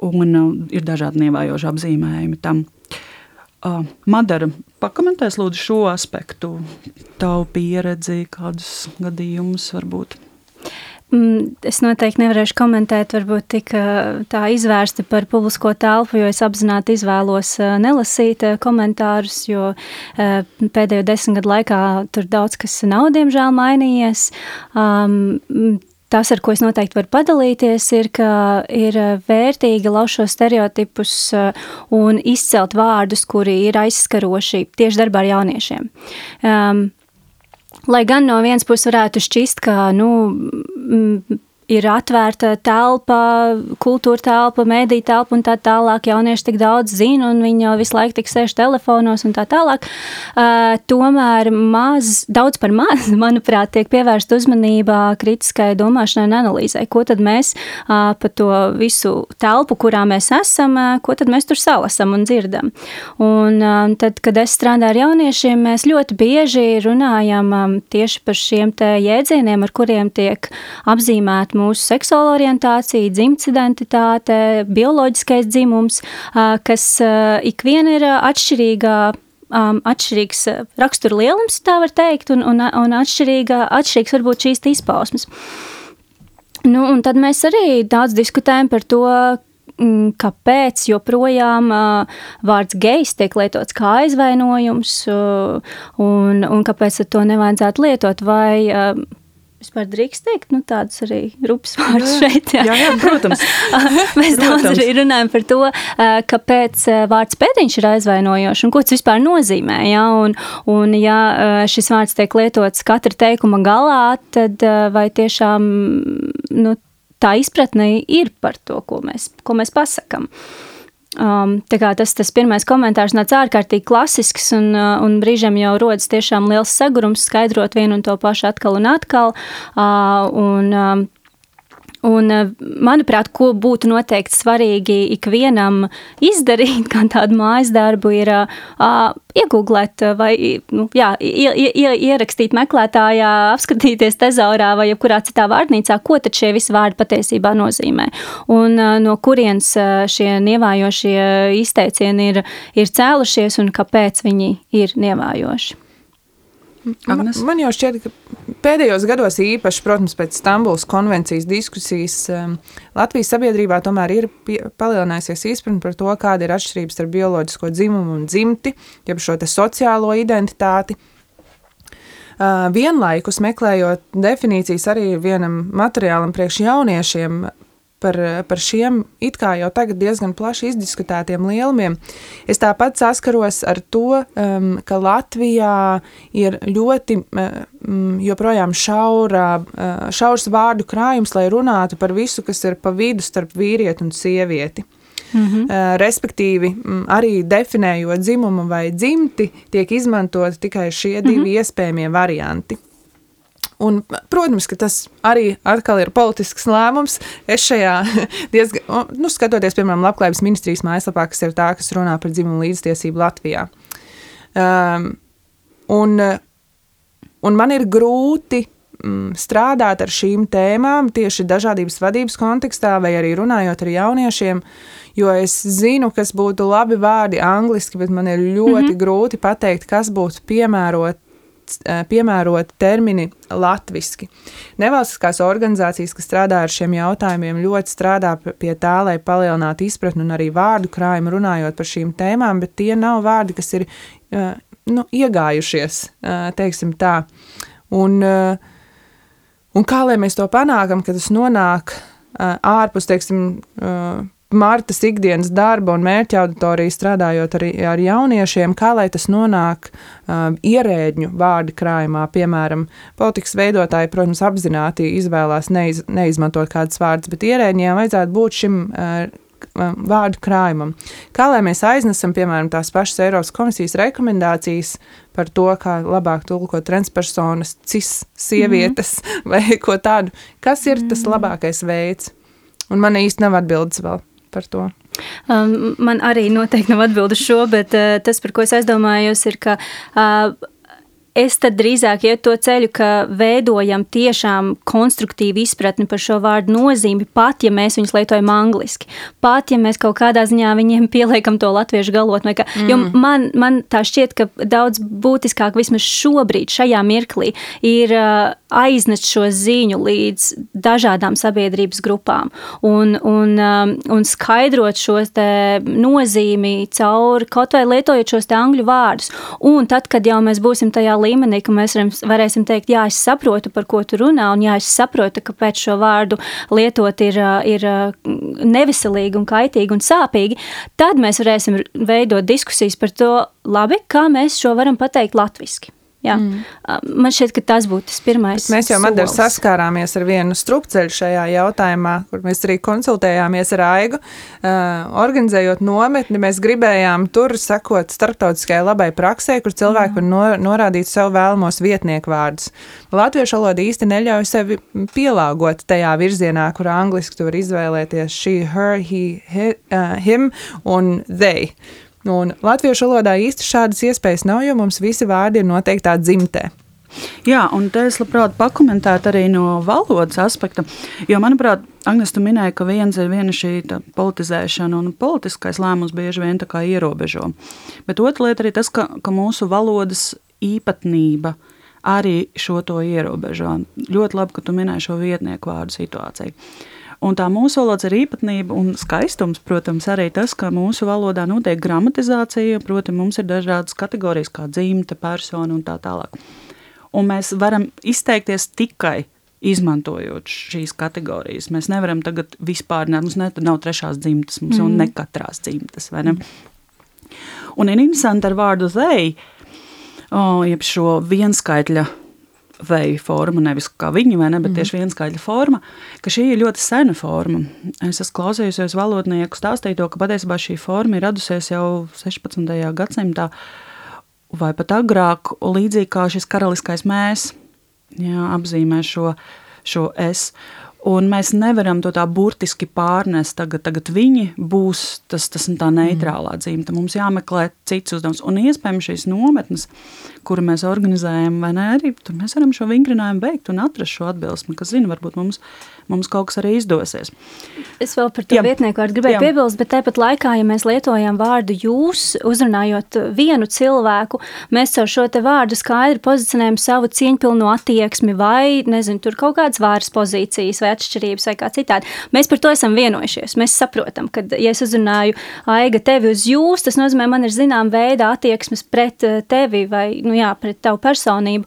Un uh, ir dažādi nievējoši apzīmējumi tam. Uh, Madara, pakomentēs lūdzu šo aspektu, tavu pieredzi, kādus gadījumus varbūt. Mm, es noteikti nevarēšu komentēt, varbūt tik uh, tā izvērsti par publisko telpu, jo es apzināti izvēlos uh, nelasīt komentārus, jo pēdējo desmit gadu laikā tur daudz kas nav, diemžēl, mainījies. Tas, ar ko es noteikti varu padalīties, ir, ka ir eh, vērtīgi lauzt šos stereotipus eh, un izcelt vārdus, kuri ir aizskaroši tieši darbā ar jauniešiem. Um, lai gan no vienas puses varētu šķist, ka nu, ir atvērta telpa, kultūra telpa, mēdīņa telpa un tā tālāk. Jaunieši tik daudz zina, un viņi jau visu laiku tik sēž telefonos un tā tālāk. Uh, tomēr maz, daudz par maz, [LAUGHS] manuprāt, tiek pievērsta uzmanība kritiskai domāšanai un analīzai. Ko tad mēs uh, pa to visu telpu, kurā mēs esam, uh, ko tad mēs tur salasam un dzirdam. Un uh, tad, kad es strādāju ar jauniešiem, mēs ļoti bieži runājam um, tieši par šiem te jēdzieniem, ar kuriem tiek apzīmēta mūsu seksuāla orientācija, dzimts identitāte, bioloģiskais dzimums, kas ikviena ir atšķirīga um, atšķirīgs rakstura lielums, tā var teikt, un, un, un atšķirīga, atšķirīgs varbūt šīs izpausmes. Nu, un tad mēs arī daudz diskutējam par to, mm, kāpēc joprojām uh, vārds gejs tiek lietots kā aizvainojums, uh, un, un kāpēc to nevajadzētu lietot, vai uh, Vispār drīkst teikt, nu, tādus arī rupjas [LAUGHS] vārdus šeit. Jā, jā, jā protams. [LAUGHS] Mēs protams. daudz arī runājam par to, kāpēc vārds pēdiņš ir aizvainojošs un ko tas vispār nozīmē. Ja? Un, un, ja šis vārds tiek lietots katra teikuma galā, tad vai tiešām nu, tā izpratne ir par to, ko mēs, ko mēs pasakām. Um, tas, tas pirmais komentārs nāca ārkārtīgi klasisks, un, uh, un brīžiem jau rodas tiešām liels sagurums skaidrot vienu un to pašu atkal un atkal. Uh, un, um, Un, eh, manuprāt, ko būtu noteikti svarīgi ikvienam izdarīt, [LAUGHS] kā tādu mājas darbu, ir uh, iegūglēt vai nu, jā, ie, ie, ierakstīt meklētājā, apskatīties tezaurā vai jebkurā citā vārnīcā, ko tad šie visi vārdi patiesībā nozīmē. Un uh, no kurienes šie nievājošie izteicieni ir, ir cēlušies un kāpēc viņi ir nievājoši. Agnes? Man, man jau šķiet, ka pēdējos gados, īpaši, protams, pēc Stambulas konvencijas diskusijas, um, Latvijas sabiedrībā tomēr ir palielinājusies izpratne par to, kāda ir atšķirība starp bioloģisko dzimumu un dzimti, jeb šo sociālo identitāti. Uh, vienlaikus meklējot definīcijas arī vienam materiālam priekš jauniešiem, par, par šiem it kā jau tagad diezgan plaši izdiskutētiem lielumiem. Es tāpat saskaros ar to, um, ka Latvijā ir ļoti um, joprojām šaura, uh, šaurs vārdu krājums, lai runātu par visu, kas ir pa vidu starp vīrieti un sievieti. Mm -hmm. uh, respektīvi, um, arī definējot dzimumu vai dzimti, tiek izmantot tikai šie divi mm -hmm. iespējamie varianti. Un, protams, ka tas arī ir politisks lēmums. Es šajā [LAUGHS] diezgan, nu, skatoties, piemēram, Labklājības ministrijas mājaslapā, kas ir tā, kas runā par dzimumu līdztiesību Latvijā. Um, un, un man ir grūti mm, strādāt ar šīm tēmām tieši dažādības vadības kontekstā, vai arī runājot ar jauniešiem, jo es zinu, kas būtu labi vārdi angliski, bet man ir ļoti mm -hmm. grūti pateikt, kas būtu piemērot Piemēroti termini latviski. Nevalstiskās organizācijas, kas strādā ar šiem jautājumiem, ļoti strādā pie tā, lai palielinātu izpratni un arī vārdu krājumu runājot par šīm tēmām, bet tie nav vārdi, kas ir nu, iegājušies, teiksim tā. Un, un kā lai mēs to panākam, kad tas nonāk ārpus, teiksim, Martas ikdienas darba un mērķa auditorija strādājot arī ar jauniešiem, kā lai tas nonāk um, ierēģņu vārdu krājumā. Piemēram, politikas veidotāji, protams, apzināti izvēlās neiz, neizmantot kādas vārdas, bet ierēģiem vajadzētu būt šim uh, vārdu krājumam. Kā lai mēs aiznesam, piemēram, tās pašas Eiropas komisijas rekomendācijas par to, kā labāk tulkot transpersonas, cis sievietes mm -hmm. [LAUGHS] vai ko tādu, kas ir tas mhm. labākais veids? Un man īsti nav atbildes vēl par to? Um, man arī noteikti nav atbildes šo, bet uh, tas, par ko es aizdomājos, ir, ka uh, es tad drīzāk iet to ceļu, ka veidojam tiešām konstruktīvu izpratni par šo vārdu nozīmi, pat ja mēs viņus lietojam angliski, pat ja mēs kaut kādā ziņā viņiem [LAUGHS] pieliekam to latviešu galotni. Mm. Jo man, man tā šķiet, ka daudz būtiskāk vismaz šobrīd, šajā mirklī, ir uh, aiznest šo ziņu līdz dažādām sabiedrības grupām un, un, um, un skaidrot šo nozīmi cauri kaut vai lietojot šos angļu vārdus. Un tad, kad jau mēs būsim tajā līmenī, ka mēs varēsim teikt, jā, es saprotu, par ko tu runā, un jā, es saprotu, kāpēc šo vārdu lietot ir, ir neveselīgi un kaitīgi un sāpīgi, tad mēs varēsim veidot diskusijas par to, labi, kā mēs šo varam pateikt latviski. Jā. Mm. Man šķiet, ka tas būtu tas pirmais. Bet mēs jau Madara saskārāmies ar vienu strupceļu šajā jautājumā, kur mēs arī konsultējāmies ar Aigu. Uh, organizējot nometni, mēs gribējām tur sekot starptautiskajai labai praksē, kur cilvēki var no, norādīt sev vēlamos vietnieku vārdus. Latviešu valoda īsti neļauj sevi pielāgot tajā virzienā, kur angliski tu var izvēlēties she, her, he, he uh, him un they. Un latviešu valodā īsti šādas iespējas nav, jo mums visi vārdi ir noteiktā dzimtē. Jā, un te es labprāt pakomentētu arī no valodas aspekta. Jo, manuprāt, Agnēs, tu minēji, ka viens ir viena šī politizēšana un politiskais lēmums bieži vien ierobežo. Bet otra lieta arī tas, ka, ka mūsu valodas īpatnība arī šo to ierobežo. Ļoti labi, ka tu minēji šo vietnieku vārdu situāciju. Un tā mūsu valodas ir īpatnība un skaistums, protams, arī tas, ka mūsu valodā notiek gramatizācija, proti, mums ir dažādas kategorijas, kā dzimta, persona un tā tālāk. Un mēs varam izteikties tikai izmantojot šīs kategorijas. Mēs nevaram tagad vispār, ne, mums ne, nav trešās dzimtas, mums mm. ir ne katrās dzimtas. Ne? Un ir interesanti ar vārdu they, oh, jeb šo vienskaitļa vai forma, nevis kā viņa, vai ne, bet mm. tieši vienskaļa forma, ka šī ir ļoti sena forma. Es esmu klausījusies valodnieku stāstīto, ka patiesībā šī forma ir radusies jau 16. gadsimtā vai pat agrāk, līdzīgi kā šis karaliskais mēs jā, apzīmē šo, šo es. Un mēs nevaram to tā burtiski pārnest. Tagad, tagad viņi būs tas, tas tā neitrālā dzīve. Mums jāmeklē cits uzdevums. Un iespējams šīs nometnes, kuru mēs organizējam, vai ne, arī tur mēs varam šo vingrinājumu veikt un atrast šo atbilsmi, kas zina, varbūt mums, mums kaut kas arī izdosies. Es vēl par to jā. vietnieku gribēju jā. piebilst, bet tāpat laikā, ja mēs lietojam vārdu jūs, uzrunājot vienu cilvēku, mēs caur šo te vārdu skaidri pozicionējam savu cieņpilnu attieksmi vai, nezinu, tur kaut kādas vāras pozīcijas vai atšķirības vai kā citādi. Mēs par to esam vienojušies. Mēs saprotam, ka, ja es uzrunāju Aiga tevi uz jūs, tas nozīmē, man ir zinām veida attieksmes pret tevi vai, nu jā, pret tavu personību.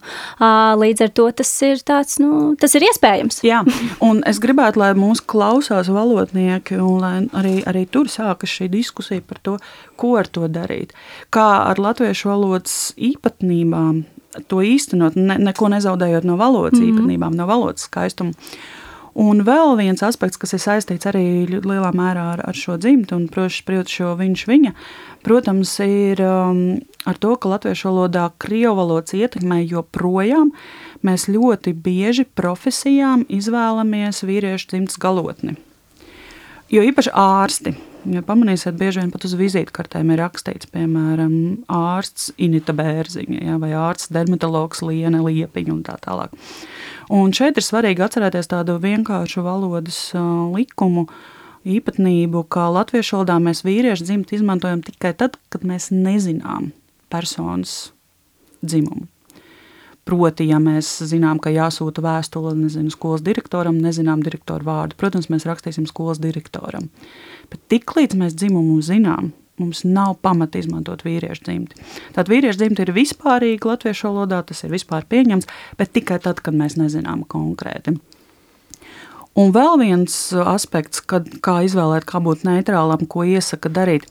Līdz ar to tas ir tāds, nu, tas ir iespējams. Jā, un es gribētu, lai mūsu klausās valodnieki un lai arī, arī tur sākas šī diskusija par to, ko ar to darīt. Kā ar latviešu valodas īpatnībām to īstenot, ne, neko nezaudējot no valodas mm -hmm. īpatnībām, no valodas skaistuma. Un vēl viens aspekts, kas ir saistīts arī lielā mērā ar, ar šo dzimtu, un proti, šo viņš, viņa, protams, ir um, ar to, ka latviešu valodā krievu valodas ietekmē joprojām mēs ļoti bieži profesijām izvēlamies vīriešu dzimtas galotni. Jo īpaši ārsti. Ja pamanīsiet, bieži vien pat uz vizītkartēm ir rakstīts, piemēram, ārsts Inita Bērziņa ja, vai ārsts dermatologs Liene Liepiņa un tā tālāk. Un šeit ir svarīgi atcerēties tādu vienkāršu valodas likumu, īpatnību, ka latviešu valodā mēs vīriešu dzimtu izmantojam tikai tad, kad mēs nezinām personas dzimumu. Proti, ja mēs zinām, ka jāsūta vēstule nezinu, skolas direktoram, nezinām direktoru vārdu, protams, mēs rakstīsim skolas direktoram. Bet tiklīdz mēs dzimumu zinām, mums nav pamata izmantot vīriešu dzimti. Tātad vīriešu dzimta ir vispārīga latviešu valodā, tas ir vispār pieņems, bet tikai tad, kad mēs nezinām konkrēti. Un vēl viens aspekts, kad, kā izvēlēt, kā būt neitrālam, ko iesaka darīt.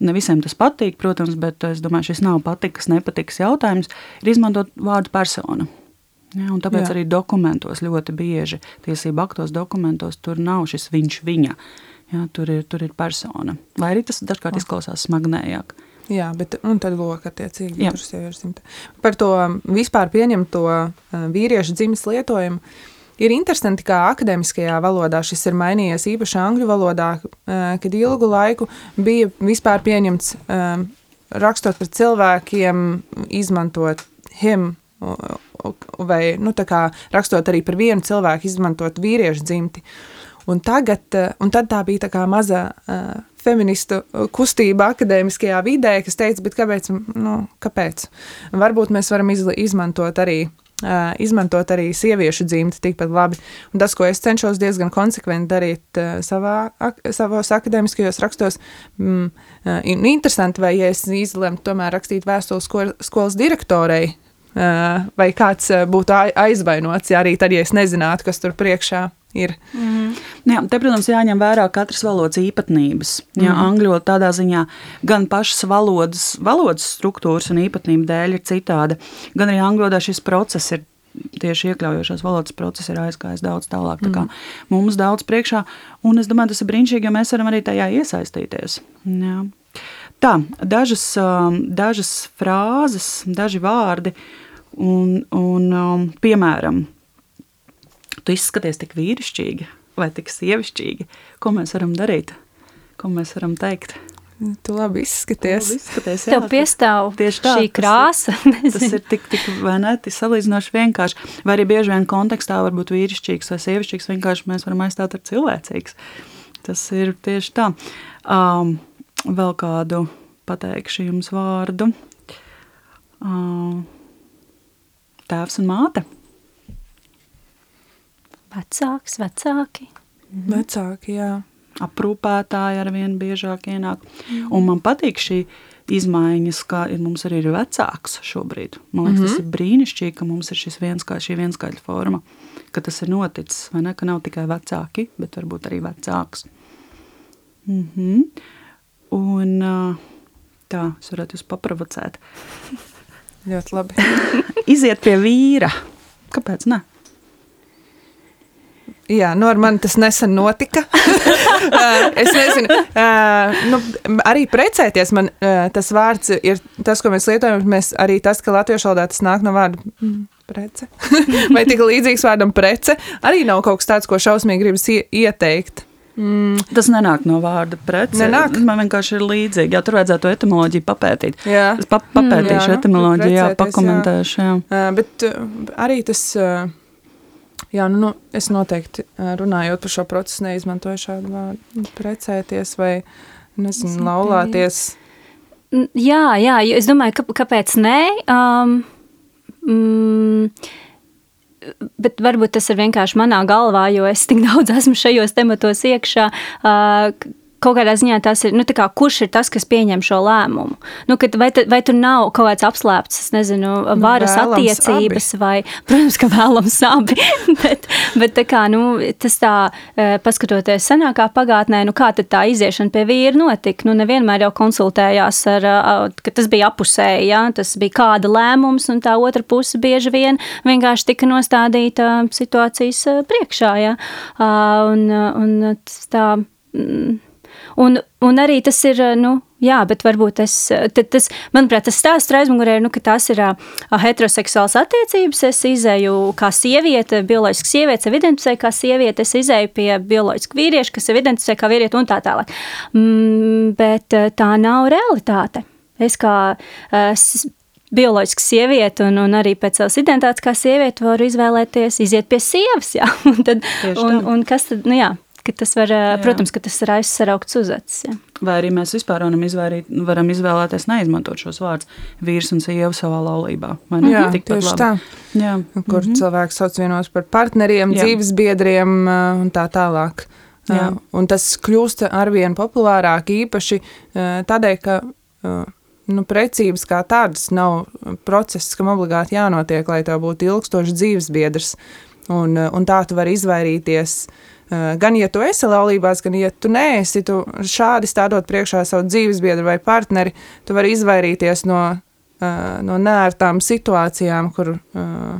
Ne visiem tas patīk, protams, bet es domāju, šis nav patiks, nepatiks jautājums, ir izmantot vārdu persona. Ja, tāpēc Jā. arī dokumentos ļoti bieži, tiesību aktos dokumentos, tur nav šis viņš, viņa. Ja, tur, ir, tur ir persona. Lai arī tas dažkārt izklausās smagnējāk. Jā, bet tad lūk, attiecīgi tur sieviešu dzimta. Par to vispār pieņemto vīriešu dzimis lietojumu Ir interesanti, kā akadēmiskajā valodā šis ir mainījies, īpaši angļu valodā, kad ilgu laiku bija vispār pieņemts rakstot par cilvēkiem, izmantot him, vai nu, rakstot arī par vienu cilvēku, izmantot vīriešu dzimti. Un, tagad, un tad tā bija tā kā maza uh, feministu kustība akadēmiskajā vidē, kas teica, bet kāpēc, nu, kāpēc? Varbūt mēs varam izmantot arī izmantot arī sieviešu dzimti tikpat labi. Un tas, ko es cenšos diezgan konsekventi darīt uh, savā, ak, savos akadēmiskajos rakstos, mm, uh, interesanti, vai ja es izlemtu tomēr rakstīt vēstuli skol, skolas direktorei, vai kāds uh, būtu aizvainots, ja arī tad, ja es nezinātu, kas tur priekšā ir. Mm. Jā, te, protams, jāņem vērā katras valodas īpatnības. Jā, mm. Angļu valoda tādā ziņā gan pašas valodas, valodas struktūras un īpatnību dēļ ir citāda, gan arī angļu valodā šis process ir. Tieši iekļaujošās valodas process ir aizgājis daudz tālāk. Tā kā mm. mums daudz priekšā, un es domāju, tas ir brīnišķīgi, jo mēs varam arī tajā iesaistīties. Jā. Tā, dažas, um, dažas frāzes, daži vārdi, un, un um, piemēram, tu izskaties tik vīrišķīgi vai tik sievišķīgi. Ko mēs varam darīt? Ko mēs varam teikt? Tu labi izskaties. Tu labi izskaties jā, Tev piestāv tieši tā, šī krāsa. Tas ir, [LAUGHS] tas ir tik, tik vai ne, tik salīdzinoši vienkārši. Vai arī bieži vien kontekstā var būt vīrišķīgs vai sievišķīgs, vienkārši mēs varam aizstāt ar cilvēcīgs. Tas ir tieši tā. Um, vēl kādu pateikšu jums vārdu. Tēvs un māte. Vecāks, vecāki. Mhm. Vecāki, jā. Aprūpētāji ar vien biežāk ienāk. Mhm. Un man patīk šī izmaiņas, kā ir mums arī ir vecāks šobrīd. Man liekas, mhm. tas ir brīnišķīgi, ka mums ir šis vienskā, šī vienskaļa forma, ka tas ir noticis, vai ne, ka nav tikai vecāki, bet varbūt arī vecāks. Mhm. Un tā, es varētu jūs paprovocēt. [LAUGHS] Ļoti labi. [LAUGHS] Iziet pie vīra Kāpēc ne? Jā, nu ar mani tas nesen notika. [LAUGHS] es nezinu, nu, arī precēties. Man tas vārds ir tas, ko mēs lietojam. Mēs arī tas, ka latviešu valodā tas nāk no vārda mm, prece. Vai tik līdzīgs vārdam prece, arī nav kaut kas tāds, ko šausmīgi gribas ieteikt. Mm. Tas nenāk no vārda prece. Nenāk. Man vienkārši ir līdzīgi. Jā, tur vajadzētu to etimoloģiju papētīt. Jā. Es pa papētīšu mm, jā, etimoloģiju, jā, pakomentēšu. Jā. Uh, bet uh, arī tas, uh, jā, nu, nu, es noteikti uh, runājot par šo procesu neizmantoju šādu vārdu precēties vai, nezinu, laulāties. Jā, jā, es domāju, ka, kāpēc nē? Um, mm, bet varbūt tas ir vienkārši manā galvā, jo es tik [LAUGHS] daudz esmu šajos tematos iekšā. Kaut kādā ziņā tas ir, nu, kā, kurš ir tas, kas pieņem šo lēmumu. Nu, kad, vai, vai tur nav kaut kāds apslēpts, nezinu, nu, varas nu, attiecības, abi. vai, protams, ka vēlams abi. [LAUGHS] bet, bet kā, nu, tas tā, e, paskatoties senākā pagātnē, nu, kā tad tā iziešana pie vīra notika, nu, nevienmēr jau konsultējās ar, ka tas bija apusēji, ja? tas bija kāda lēmums, un tā otra puse bieži vien vienkārši tika nostādīta situācijas e, priekšā, ja? un, un tā, mm, Un, un arī tas ir, nu, jā, bet varbūt tas, tas manuprāt, tas stāsts aizmugurē ir, nu, ka tās ir uh, heteroseksuāls attiecības. Es izēju kā sieviete, bioloģiski sieviete, sev identificēju kā sieviete, es izēju pie bioloģiski vīrieša, kas sev identificē kā vīrieti un tā tālāk. Mm, bet tā nav realitāte. Es kā uh, bioloģiski sieviete, un, un arī pēc savas identitātes kā sieviete, varu izvēlēties iziet pie sievas. Jā, [LAUGHS] un, tad, un, un kas tad, nu jā, ka tas var, Jā. protams, ka tas ir aizsaraukts uz acis. Ja. Vai arī mēs vispār varam, izvairīt, varam izvēlēties neizmantot šos vārdus vīrs un sieva savā laulībā. Jā, tieši tā. Jā. Kur mm -hmm. cilvēks sauc vienos par partneriem, Jā. dzīves biedriem un tā tālāk. Jā. Un tas kļūst arvien populārāk īpaši tādēļ, ka nu, precības kā tādas nav process, kam obligāti jānotiek, lai tev būtu ilgstošs dzīves biedrs. Un, un tā tu vari izvairīties uh, Eh, gan, ja tu esi laulībās, gan, ja tu neesi, tu šādi stādot priekšā savu dzīvesbiedru vai partneri, tu vari izvairīties no, eh, no nērtām situācijām, kur, eh,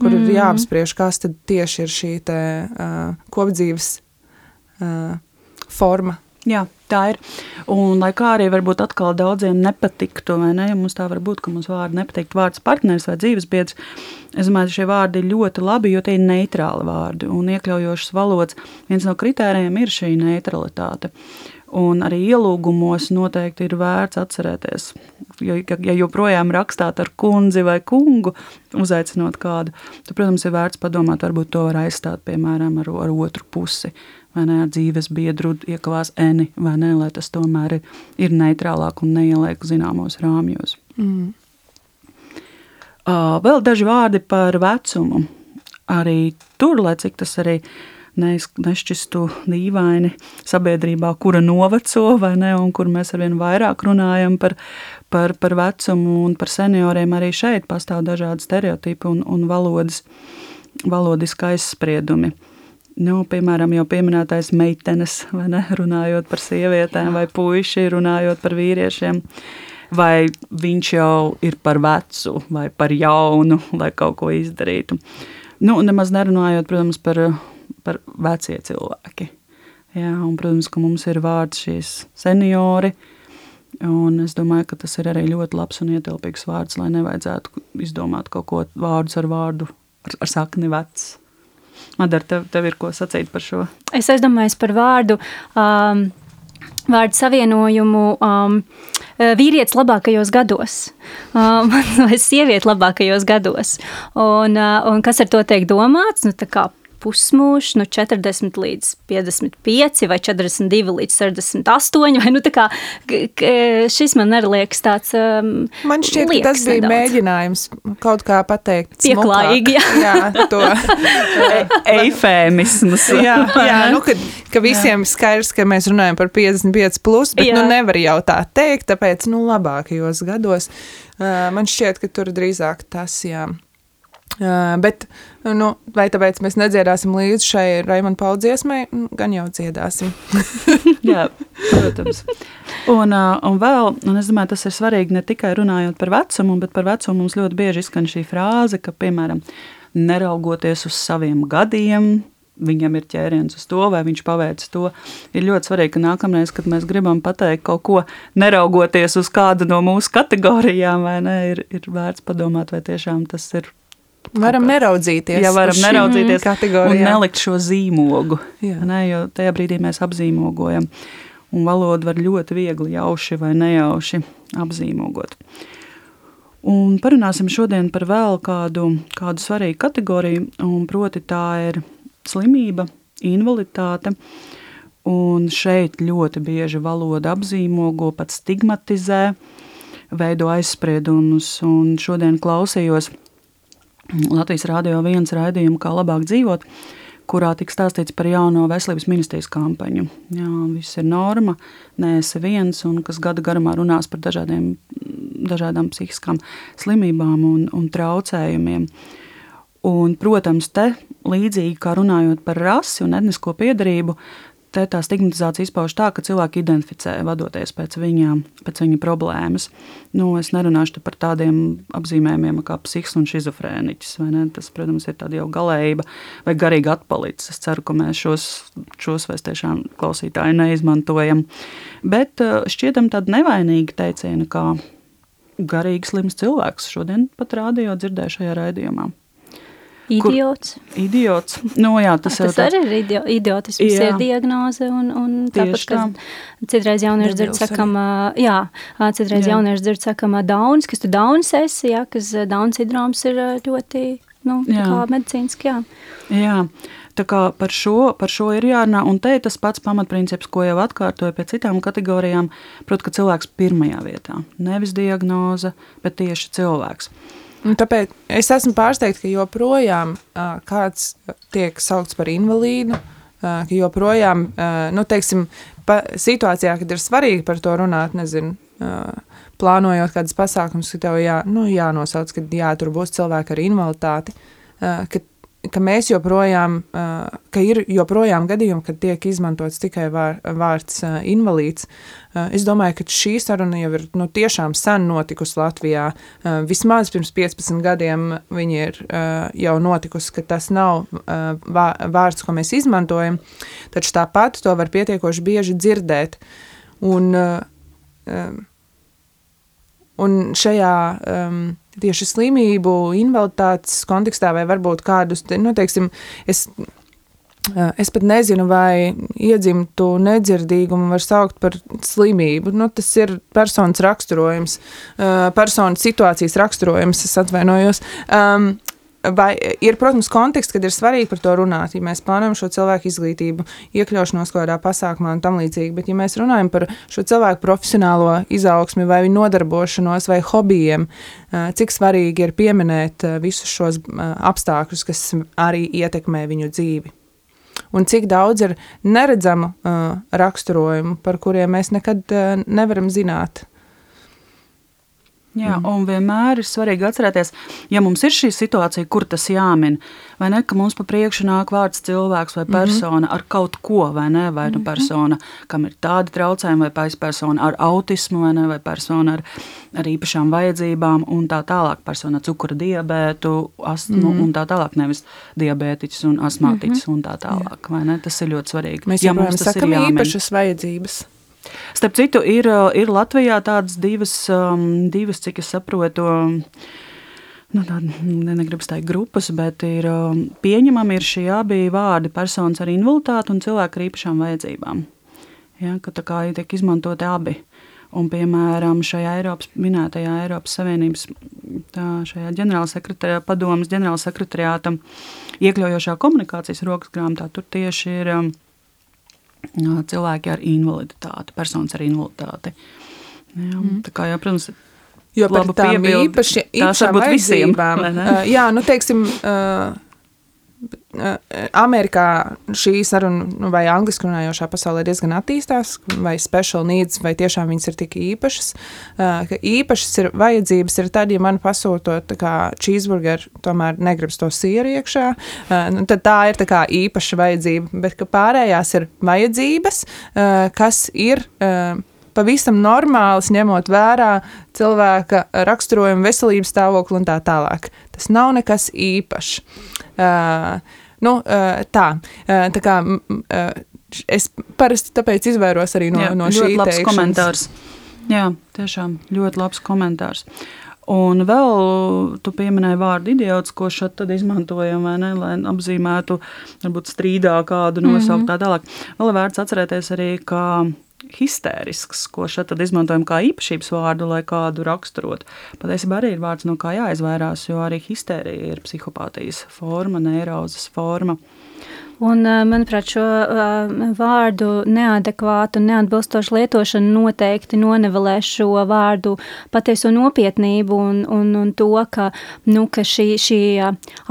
kur mm. ir jāapspriež, kas tad tieši ir šī te, kopdzīves forma. Jā, tā ir. Un, lai kā arī varbūt atkal daudziem nepatiktu, vai ne, ja mums tā var būt, ka mums vārdi nepatīk vārds partneris vai dzīvesbiedrs, es domāju, šie vārdi ir ļoti labi, jo tie ir neitrāli vārdi un iekļaujošas valodas. Viens no kritērijiem ir šī neutralitāte. Un arī ielūgumos noteikti ir vērts atcerēties, jo, ja joprojām rakstāt ar kundzi vai kungu, uzaicinot kādu, tad, protams, ir vērts padomāt, varbūt to var aizstāt, piemēram, ar, ar otru pusi vai ne, ar dzīves biedru iekavās eni, vai ne, lai tas tomēr ir, ir neitrālāk un neieliek zināmos rāmjos. Mm. Uh, vēl daži vārdi par vecumu. Arī tur, lai cik tas arī nešķistu dīvaini sabiedrībā, kura noveco, vai ne, un kur mēs arvien vairāk runājam par, par, par vecumu un par senioriem, arī šeit pastāv dažādi stereotipi un, un valodas, valodiski aizspriedumi. Uh, Nu, piemēram, jau pieminētais meitenes, vai ne, runājot par sievietēm, vai puiši runājot par vīriešiem, vai viņš jau ir par vecu vai par jaunu, lai kaut ko izdarītu. Nu, nemaz nerunājot, protams, par, par vecie cilvēki. Jā, un, protams, ka mums ir vārds šīs seniori, un es domāju, ka tas ir arī ļoti labs un ietilpīgs vārds, lai nevajadzētu izdomāt kaut ko vārdus ar vārdu, ar, ar sakni vecs. Madara, tev, tev ir ko sacīt par šo? Es aizdomājos par vārdu. Um, Vārdu savienojumu um, vīrietis labākajos gados, um, [LAUGHS] vai sieviete labākajos gados. Un, uh, un kas ar to tiek domāts? Nu, pusmūžs, nu 40 līdz 55 vai 42 līdz 68. Vai, nu, kā, šis man arī liekas tāds. Um, man šķiet, ka tas bija nedaudz. mēģinājums kaut kā pateikt. Pieklājīgi, jā. jā to [LAUGHS] e eifēmismus. jā, jā, nu, ka, ka visiem jā. skaidrs, ka mēs runājam par 55 plus, bet nu, jā. nu nevar jau tā teikt, tāpēc, nu, labākajos gados. Uh, man šķiet, ka tur drīzāk tas, jā. Bet, nu, vai tāpēc mēs nedziedāsim līdzi šai Raimana paudziesmai? Gan jau dziedāsim. [LAUGHS] Jā, protams. Un, un vēl, un es domāju, tas ir svarīgi ne tikai runājot par vecumu, bet par vecumu mums ļoti bieži izskan šī frāze, ka, piemēram, neraugoties uz saviem gadiem, viņam ir ķēriens uz to, vai viņš paveic to. Ir ļoti svarīgi, ka nākamreiz, kad mēs gribam pateikt kaut ko, neraugoties uz kādu no mūsu kategorijām, vai ne, ir, ir vērts padomāt, vai tiešām tas ir. Varam neraudzīties. Jā, varam neraudzīties kategorijā. un nelikt šo zīmogu. Jā. Ne, jo tajā brīdī mēs apzīmogojam. Un valodu var ļoti viegli jauši vai nejauši apzīmogot. Un parunāsim šodien par vēl kādu, kādu svarīgu kategoriju, un proti tā ir slimība, invaliditāte. Un šeit ļoti bieži valoda apzīmogo, pat stigmatizē, veido aizspriedumus. Un šodien klausījos Latvijas Rādio viens raidījumu, kā labāk dzīvot, kurā tika stāstīts par jauno veselības ministrijas kampaņu. Jā, viss ir norma, neesi viens, un kas gada garumā runās par dažādiem, dažādām psihiskām slimībām un, un traucējumiem. Un, protams, te līdzīgi kā runājot par rasi un etnisko piedarību, te tā stigmatizācija izpauž tā, ka cilvēki identificē, vadoties pēc viņām, pēc viņa problēmas. Nu, es nerunāšu par tādiem apzīmējumiem kā psihs un šizofrēniķis. Tas, protams, ir tāda jau galējība vai garīga atpalicis. Es ceru, ka mēs šos, šos vairs tiešām klausītāji neizmantojam. Bet eh, šķietam tāda nevainīga teiciena, kā garīgi slims cilvēks. Šodien pat rādījot dzirdēju šajā raidījumā. Idiots. Kur, idiots. Nu, jā, tas, tas tāds... arī ir idio, idiotisms, jā. ir diagnoze. Un, un tāpat, tā. citreiz jaunieši dzird sakam, jā, citreiz jā. jaunieši dzird sakam dauns, kas tu dauns esi, jā, kas dauns sindroms ir ļoti, nu, tā kā medicīniski, jā. Jā. Tā kā par šo, par šo ir jārunā, un te ir tas pats pamatprincips, ko jau atkārtoju pie citām kategorijām. Protams, ka cilvēks pirmajā vietā, nevis diagnoze, bet tieši cilvēks. Un tāpēc es esmu pārsteigts, ka joprojām uh, kāds tiek saukts par invalīdu, uh, ka joprojām, uh, nu, teiksim, pa, situācijā, kad ir svarīgi par to runāt, nezinu, uh, plānojot kādas pasākumus, ka tev jā, nu, jānosauc, ka jā, tur būs cilvēki ar invaliditāti, uh, ka ka mēs joprojām, ka ir joprojām gadījumi, kad tiek izmantots tikai vār, vārds invalīds. Es domāju, ka šī saruna jau ir nu, tiešām sen notikusi Latvijā. Vismaz pirms 15 gadiem viņi ir jau notikusi, ka tas nav vārds, ko mēs izmantojam, taču tāpat to var pietiekoši bieži dzirdēt. Un, un šajā tieši slimību, invaliditātes kontekstā, vai varbūt kādus, nu, teiksim, es, es pat nezinu, vai iedzimtu nedzirdīgumu var saukt par slimību. Nu, tas ir personas raksturojums, personas situācijas raksturojums, es atvainojos. Um, Vai ir, protams, konteksts, kad ir svarīgi par to runāt, ja mēs plānojam šo cilvēku izglītību, iekļaušanos kādā pasākumā un tam līdzīgi, bet ja mēs runājam par šo cilvēku profesionālo izaugsmi vai viņu nodarbošanos vai hobijiem, cik svarīgi ir pieminēt visus šos apstākļus, kas arī ietekmē viņu dzīvi. Un cik daudz ir neredzamu uh, raksturojumu, par kuriem mēs nekad uh, nevaram zināt. Jā, mm. un vienmēr ir svarīgi atcerēties, ja mums ir šī situācija, kur tas jāmin, vai ne, ka mums pa priekšu nāk vārds cilvēks vai mhm. persona mm -hmm. ar kaut ko, vai ne, vai nu mhm. persona, kam ir tādi traucējumi, vai persona ar autismu, vai ne, vai persona ar, ar īpašām vajadzībām, un tā tālāk, persona ar cukura diabētu, astmu, mm -hmm. un tā tālāk, nevis diabētiķis un astmātiķis, mm -hmm. un tā tālāk, vai ne, tas ir ļoti svarīgi. Mēs ja mums tas sakam ir jāmin. īpašas vajadzības. Starp citu, ir, ir Latvijā tādas divas, um, divas cik es saprotu, nu, tāda, ne, negribas teikt grupas, bet ir um, pieņemami ir šie abi vārdi personas ar invaliditāti un cilvēku ar īpašām vajadzībām. Ja, ka tā kā tiek izmantoti abi. Un, piemēram, šajā Eiropas, minētajā Eiropas Savienības tā, ģenerālsekretariāta, padomas ģenerālsekretariāta iekļaujošā komunikācijas rokas grāmatā, tur tieši ir um, cilvēki ar invaliditāti, personas ar invaliditāti. Jā, mm. Tā kā, jā, protams, Jo par tām piebildi, īpaši, īpašām vajadzībām, jā, nu, teiksim, uh, Amerikā šī saruna, nu, vai angļuiski runājošā pasaulē diezgan attīstās, vai special needs, vai tiešām viņas ir tik īpašas. Ka īpašas ir vajadzības ir tad, ja man pasūtot cheeseburgeru, tomēr negribas to sieru iekšā, nu, tad tā ir tā kā īpaša vajadzība, bet pārējās ir vajadzības, kas ir pavisam normāls, ņemot vērā cilvēka raksturojumu, veselības stāvokli un tā tālāk. Tas nav nekas īpašs. Uh, nu, uh, tā, uh, tā kā uh, es parasti tāpēc izvairos arī no, Jā, no šī ļoti labs teikšanas. komentārs. Jā, tiešām ļoti labs komentārs. Un vēl tu pieminēji vārdu idiots, ko šeit tad izmantojam, vai ne, lai apzīmētu, varbūt strīdā kādu nosaukt mm -hmm. tā tālāk. Vēl vērts atcerēties arī, ka histērisks, ko šeit izmantojam kā īpašības vārdu, lai kādu raksturotu. Patiesībā arī ir vārds, no kā jāizvairās, jo arī histērija ir psihopātijas forma, neirozes forma. Un, manuprāt, šo vārdu neadekvātu neatbilstošu lietošanu noteikti nonevelē šo vārdu patieso nopietnību un, un, un to, ka, nu, ka šī, šī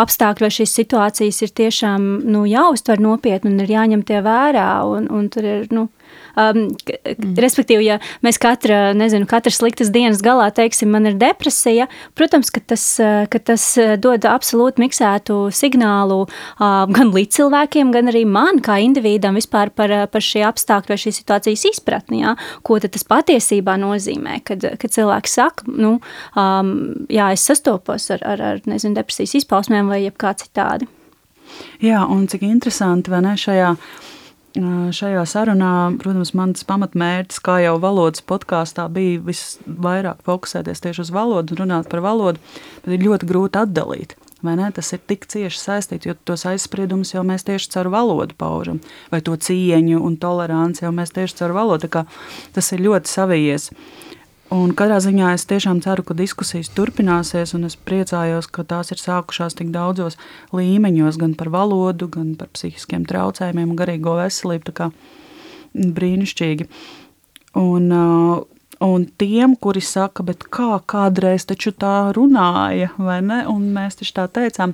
apstākļi vai šīs situācijas ir tiešām nu, jāuztver nopietni un ir jāņem tie vērā. Un, un tur ir, nu, Um, mm. Respektīvi, ja mēs katra, nezinu, katras sliktas dienas galā teiksim, man ir depresija, protams, ka tas, ka tas dod absolūti miksētu signālu uh, gan līdz cilvēkiem, gan arī man kā individam vispār par, par šī apstākļa vai šīs situācijas izpratni. Ja? Ko tas patiesībā nozīmē, kad, kad cilvēks saka, nu, um, jā, es sastopos ar, ar, ar nezinu, depresijas izpausmēm vai jebkā citādi. Jā, un cik interesanti, vai ne, šajā Šajā sarunā, protams, mans pamatmērķis, kā jau valodas podkāstā, bija visvairāk fokusēties tieši uz valodu un runāt par valodu, bet ir ļoti grūti atdalīt. Tas ir tik cieši saistīts, jo tos aizspriedumus jau mēs tieši caur valodu paužam, vai to cieņu un toleranci jau mēs tieši caur valodu. Tas ir ļoti savijies. Un katrā ziņā es tiešām ceru, ka diskusijas turpināsies, un es priecājos, ka tās ir sākušās tik daudzos līmeņos, gan par valodu, gan par psihiskiem traucējumiem, garīgo veselību. Tā kā brīnišķīgi. Un, un tiem, kuri saka, bet kā kādreiz taču tā runāja, vai ne? Un mēs taču tā teicām,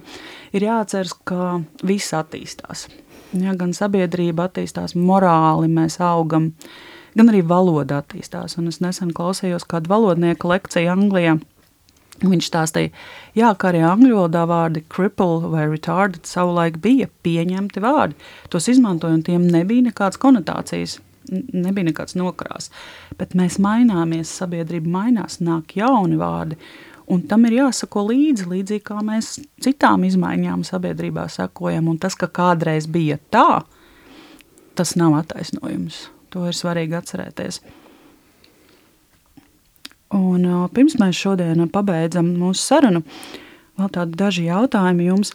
ir jāatceras, ka viss attīstās. Ja, gan sabiedrība attīstās, morāli mēs augam. Uh, gan arī valoda attīstās. Un es nesen klausījos kādu valodnieku lekciju Anglijā. Viņš stāstīja, jā, ka arī angļu valodā vārdi cripple vai retarded savulaik bija pieņemti vārdi. Tos izmantoja, un tiem nebija nekādas konotācijas, nebija nekāds nokrās. Bet mēs maināmies, sabiedrība mainās, nāk jauni vārdi, un tam ir jāsako līdzi, līdzīgi kā mēs citām izmaiņām sabiedrībā sekojam. Un tas, ka kādreiz bija tā, tas nav attaisnojums. To ir svarīgi atcerēties. Un, pirms mēs šodien pabeidzam mūsu sarunu, vēl tādi daži jautājumi jums.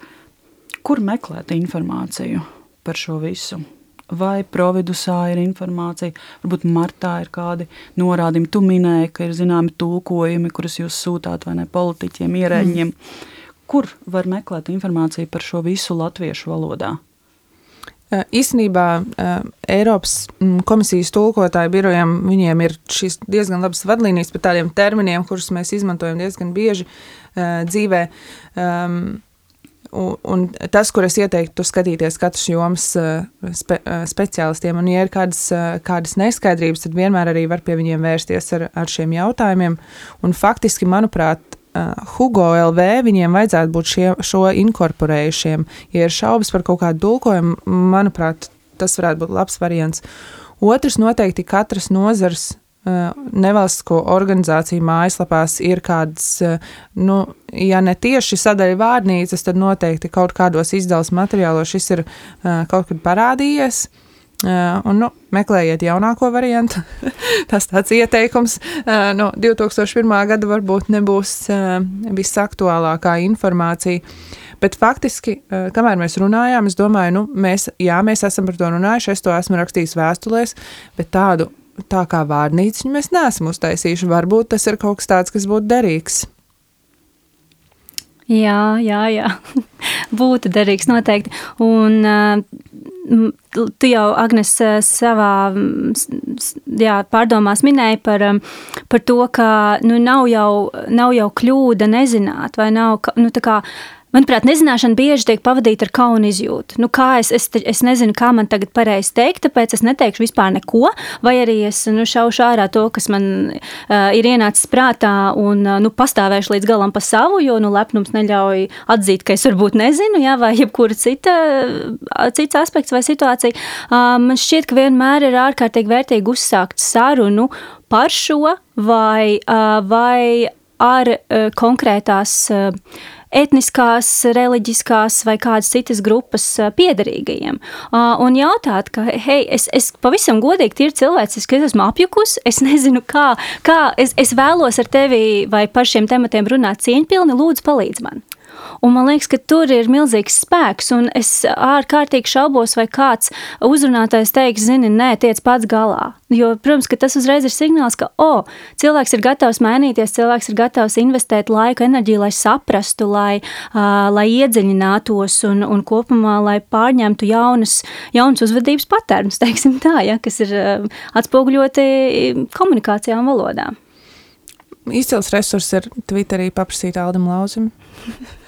Kur meklēt informāciju par šo visu? Vai providusā ir informācija, varbūt martā ir kādi norādījumi. Tu minēji, ka ir zināmi tulkojumi, kurus jūs sūtāt vai ne politiķiem, ierēģiem. Mm. Kur var meklēt informāciju par šo visu latviešu valodā? Īstenībā Eiropas komisijas tulkotāju birojam viņiem ir šīs diezgan labas vadlīnijas par tādiem terminiem, kurus mēs izmantojam diezgan bieži dzīvē. Un, un tas, kur es ieteiktu skatīties katras jomas spe, speciālistiem, un, ja ir kādas, kādas neskaidrības, tad vienmēr arī var pie viņiem vērsties ar, ar šiem jautājumiem. Un faktiski, manuprāt, Hugo LV viņiem vajadzētu būt šie, šo inkorporējušiem. Ja ir šaubas par kaut kādu tulkojumu, manuprāt, tas varētu būt labs variants. Otrs noteikti katras nozars uh, nevalstisko organizāciju mājaslapās ir kādas, uh, nu, ja ne tieši sadaļa vārnīcas, tad noteikti kaut kādos izdevuma materiālos šis ir kaut kad parādījies. Uh, un, nu, meklējiet jaunāko variantu. [LAUGHS] Tas tāds ieteikums uh, no 2001. gada varbūt nebūs uh, visaktuālākā informācija. Bet faktiski, kamēr mēs runājām, es domāju, nu, mēs, jā, mēs esam par to runājuši, es to esmu rakstījis vēstulēs, bet tādu tā kā vārnīcu mēs neesam uztaisījuši. Varbūt tas ir kaut kas tāds, kas būtu derīgs. Jā, jā, jā. [LAUGHS] būtu derīgs noteikti. Un, uh, Tu jau, Agnes, savā jā, pārdomās minēji par, par to, ka nu, nav, jau, nav jau kļūda nezināt, vai nav nu, kā, Manuprāt, nezināšana bieži tiek pavadīta ar kaunu izjūtu. Nu, kā es, es, es nezinu, kā man tagad pareizi teikt, tāpēc es neteikšu vispār neko, vai arī es nu, šaušu ārā to, kas man uh, ir ienācis prātā, un uh, nu, pastāvēšu līdz galam pa savu, jo nu, lepnums neļauj atzīt, ka es varbūt nezinu, jā, vai jebkura cita, cits aspekts vai situācija. Uh, man šķiet, ka vienmēr ir ārkārtīgi vērtīgi uzsākt sarunu par šo vai, uh, vai ar uh, konkrētās. Uh, etniskās, reliģiskās vai kādas citas grupas piederīgajiem. Un jautāt, ka, hei, es, es pavisam godīgi, tīri cilvēciski, es esmu apjukusi, es nezinu, kā, kā es, es vēlos ar tevi vai par šiem tematiem runāt cieņpilni, lūdzu, palīdz man. Un man liekas, ka tur ir milzīgs spēks, un es ārkārtīgi šaubos, vai kāds uzrunātājs teiks, zini, nē, tiec pats galā. Jo, protams, ka tas uzreiz ir signāls, ka, o, oh, cilvēks ir gatavs mainīties, cilvēks ir gatavs investēt laiku, enerģiju, lai saprastu, lai, uh, lai iedziļinātos un, un kopumā, lai pārņemtu jaunas, jaunas uzvedības patērnus, [LAUGHS] teiksim tā, ja, kas ir uh, atspoguļoti komunikācijā un valodā. Izcils resurs ir Twitterī paprasīt Aldam Lauzim. [LAUGHS]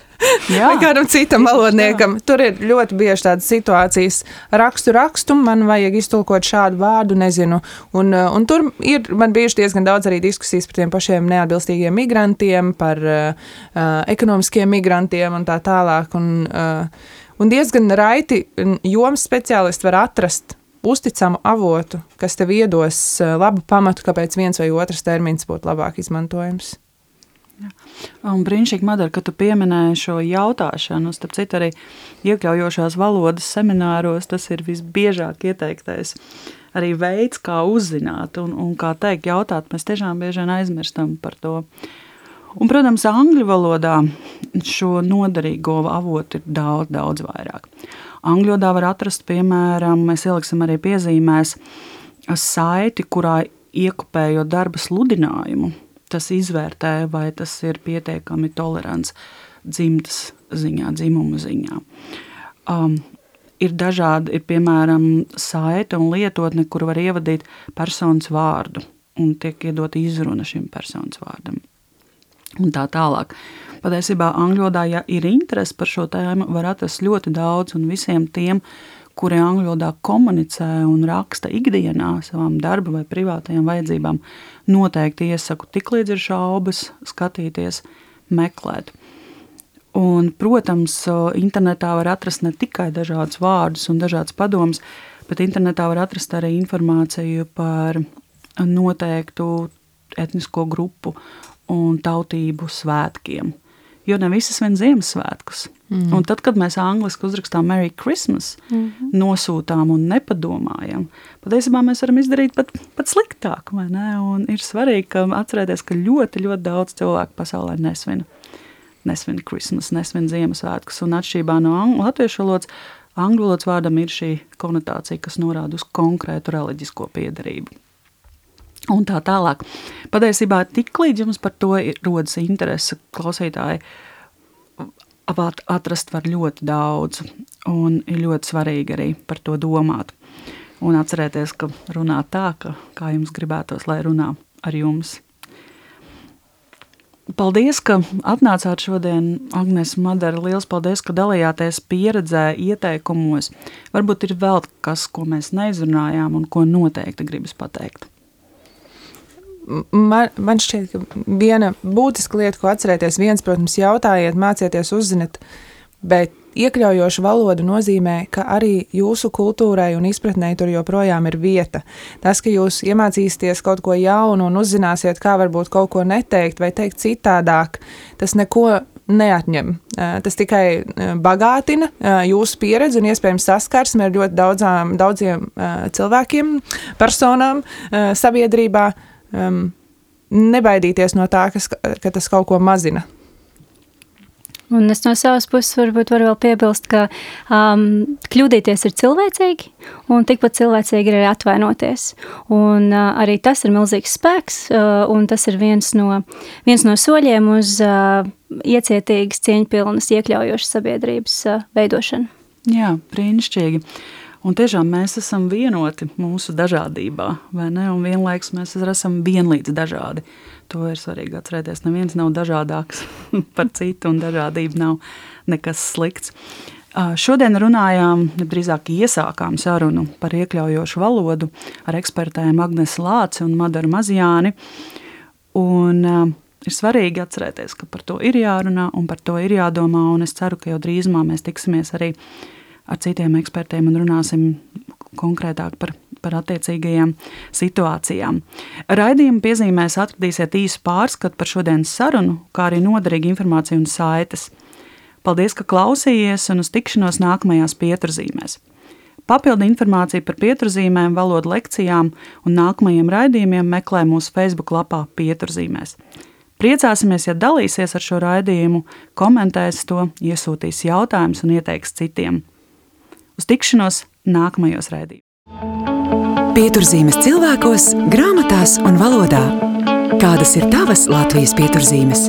Vai kādam citam valodniekam. Jā. Tur ir ļoti bieži tādas situācijas, rakstu, rakstu, man vajag iztulkot šādu vārdu, nezinu. Un, uh, un tur ir man bijuši diezgan daudz arī diskusijas par tiem pašiem neatbilstīgiem migrantiem, par uh, ekonomiskiem migrantiem un tā tālāk. Un, uh, un diezgan raiti jomas speciālisti var atrast uzticamu avotu, kas tev iedos labu pamatu, kāpēc viens vai otrs termins būtu labāk izmantojams. Un brīnišķīgi, Madara, ka tu pieminēji šo jautāšanu. Starp citu, arī iekļaujošās valodas semināros tas ir visbiežāk ieteiktais arī veids, kā uzzināt un, un kā teikt, jautāt. Mēs tiešām bieži vien aizmirstam par to. Un, protams, angļu valodā šo noderīgo avotu ir daudz, daudz vairāk. Angļu valodā var atrast, piemēram, mēs ieliksim arī piezīmēs saiti, kurā iekopējot darba sludinājumu, tas izvērtē, vai tas ir pietiekami tolerants dzimtas ziņā, dzimuma ziņā. Um, ir dažādi, ir piemēram saite un lietotne, kur var ievadīt personas vārdu un tiek iedota izruna šim personas vārdam. Un tā tālāk. Patiesībā angļu valodā, ja ir interese par šo tēmu, var atrast ļoti daudz un visiem tiem, kuri angļu valodā komunicē un raksta ikdienā savām darba vai privātajām vajadzībām, noteikti iesaku tiklīdz ir šaubas, skatīties, meklēt. Un, protams, internetā var atrast ne tikai dažādus vārdus un dažādas padomus, bet internetā var atrast arī informāciju par noteiktu etnisko grupu un tautību svētkiem jo ne visas vien Ziemassvētkus. Mm. Un tad, kad mēs angliski uzrakstām Merry Christmas, mm -hmm. nosūtām un nepadomājam, patiesībā mēs varam izdarīt pat, pat sliktāk. Un ir svarīgi ka atcerēties, ka ļoti, ļoti daudz cilvēku pasaulē nesvin, nesvin Christmas, nesvin Ziemassvētkus. Un atšķirībā no latviešu valodas, angļu valodas vārdam ir šī konotācija, kas norāda uz konkrētu reliģisko piedarību. Un tā tālāk. Patiesībā tik līdz jums par to rodas interese, klausītāji, atrast var ļoti daudz. Un ir ļoti svarīgi arī par to domāt. Un atcerēties, ka runā tā, ka, kā jums gribētos, lai runā ar jums. Paldies, ka atnācāt šodien, Agnēs Madara. Lielas paldies, ka dalījāties pieredzē, ieteikumos. Varbūt ir vēl kas, ko mēs neizrunājām un ko noteikti gribas pateikt man, man šķiet, ka viena būtiska lieta, ko atcerēties, viens, protams, jautājiet, mācieties, uzziniet, bet iekļaujoša valoda nozīmē, ka arī jūsu kultūrai un izpratnē tur joprojām ir vieta. Tas, ka jūs iemācīsieties kaut ko jaunu un uzzināsiet, kā varbūt kaut ko neteikt vai teikt citādāk, tas neko neatņem. Tas tikai bagātina jūsu pieredzi un iespējams saskarsmi ar ļoti daudzām, daudziem cilvēkiem, personām sabiedrībā um, nebaidīties no tā, kas, ka tas kaut ko mazina. Un es no savas puses varbūt varu vēl piebilst, ka um, kļūdīties ir cilvēcīgi, un tikpat cilvēcīgi ir arī atvainoties. Un uh, arī tas ir milzīgs spēks, uh, un tas ir viens no, viens no soļiem uz uh, iecietīgas, cieņpilnas, iekļaujošas sabiedrības uh, veidošanu. Jā, brīnišķīgi. Un tiešām mēs esam vienoti mūsu dažādībā, vai ne? Un vienlaikus mēs esam vienlīdz dažādi. To ir svarīgi atcerēties. Neviens nav dažādāks [LAUGHS] par citu, un dažādība nav nekas slikts. Šodien runājām, drīzāk iesākām sarunu par iekļaujošu valodu ar ekspertēm Agnēs Lāci un Madaru Mazjāni. Un, uh, ir svarīgi atcerēties, ka par to ir jārunā un par to ir jādomā. Es ceru, ka jau drīzumā mēs tiksimies arī ar citiem ekspertiem un runāsim konkrētāk par, par attiecīgajām situācijām. Raidījuma piezīmēs atradīsiet īsu pārskatu par šodienas sarunu, kā arī noderīgu informāciju un saites. Paldies, ka klausījāties un uz tikšanos nākamajās pieturzīmēs. Papildu informāciju par pieturzīmēm, valodu lekcijām un nākamajiem raidījumiem meklē mūsu Facebook lapā Pieturzīmēs. Priecāsimies, ja dalīsies ar šo raidījumu, komentēs to, iesūtīs jautājumus un ieteiks citiem. Uz tikšanos nākamajos raidījumos. Pieturzīmes cilvēkos, grāmatās un valodā. Kādas ir tavas Latvijas pieturzīmes?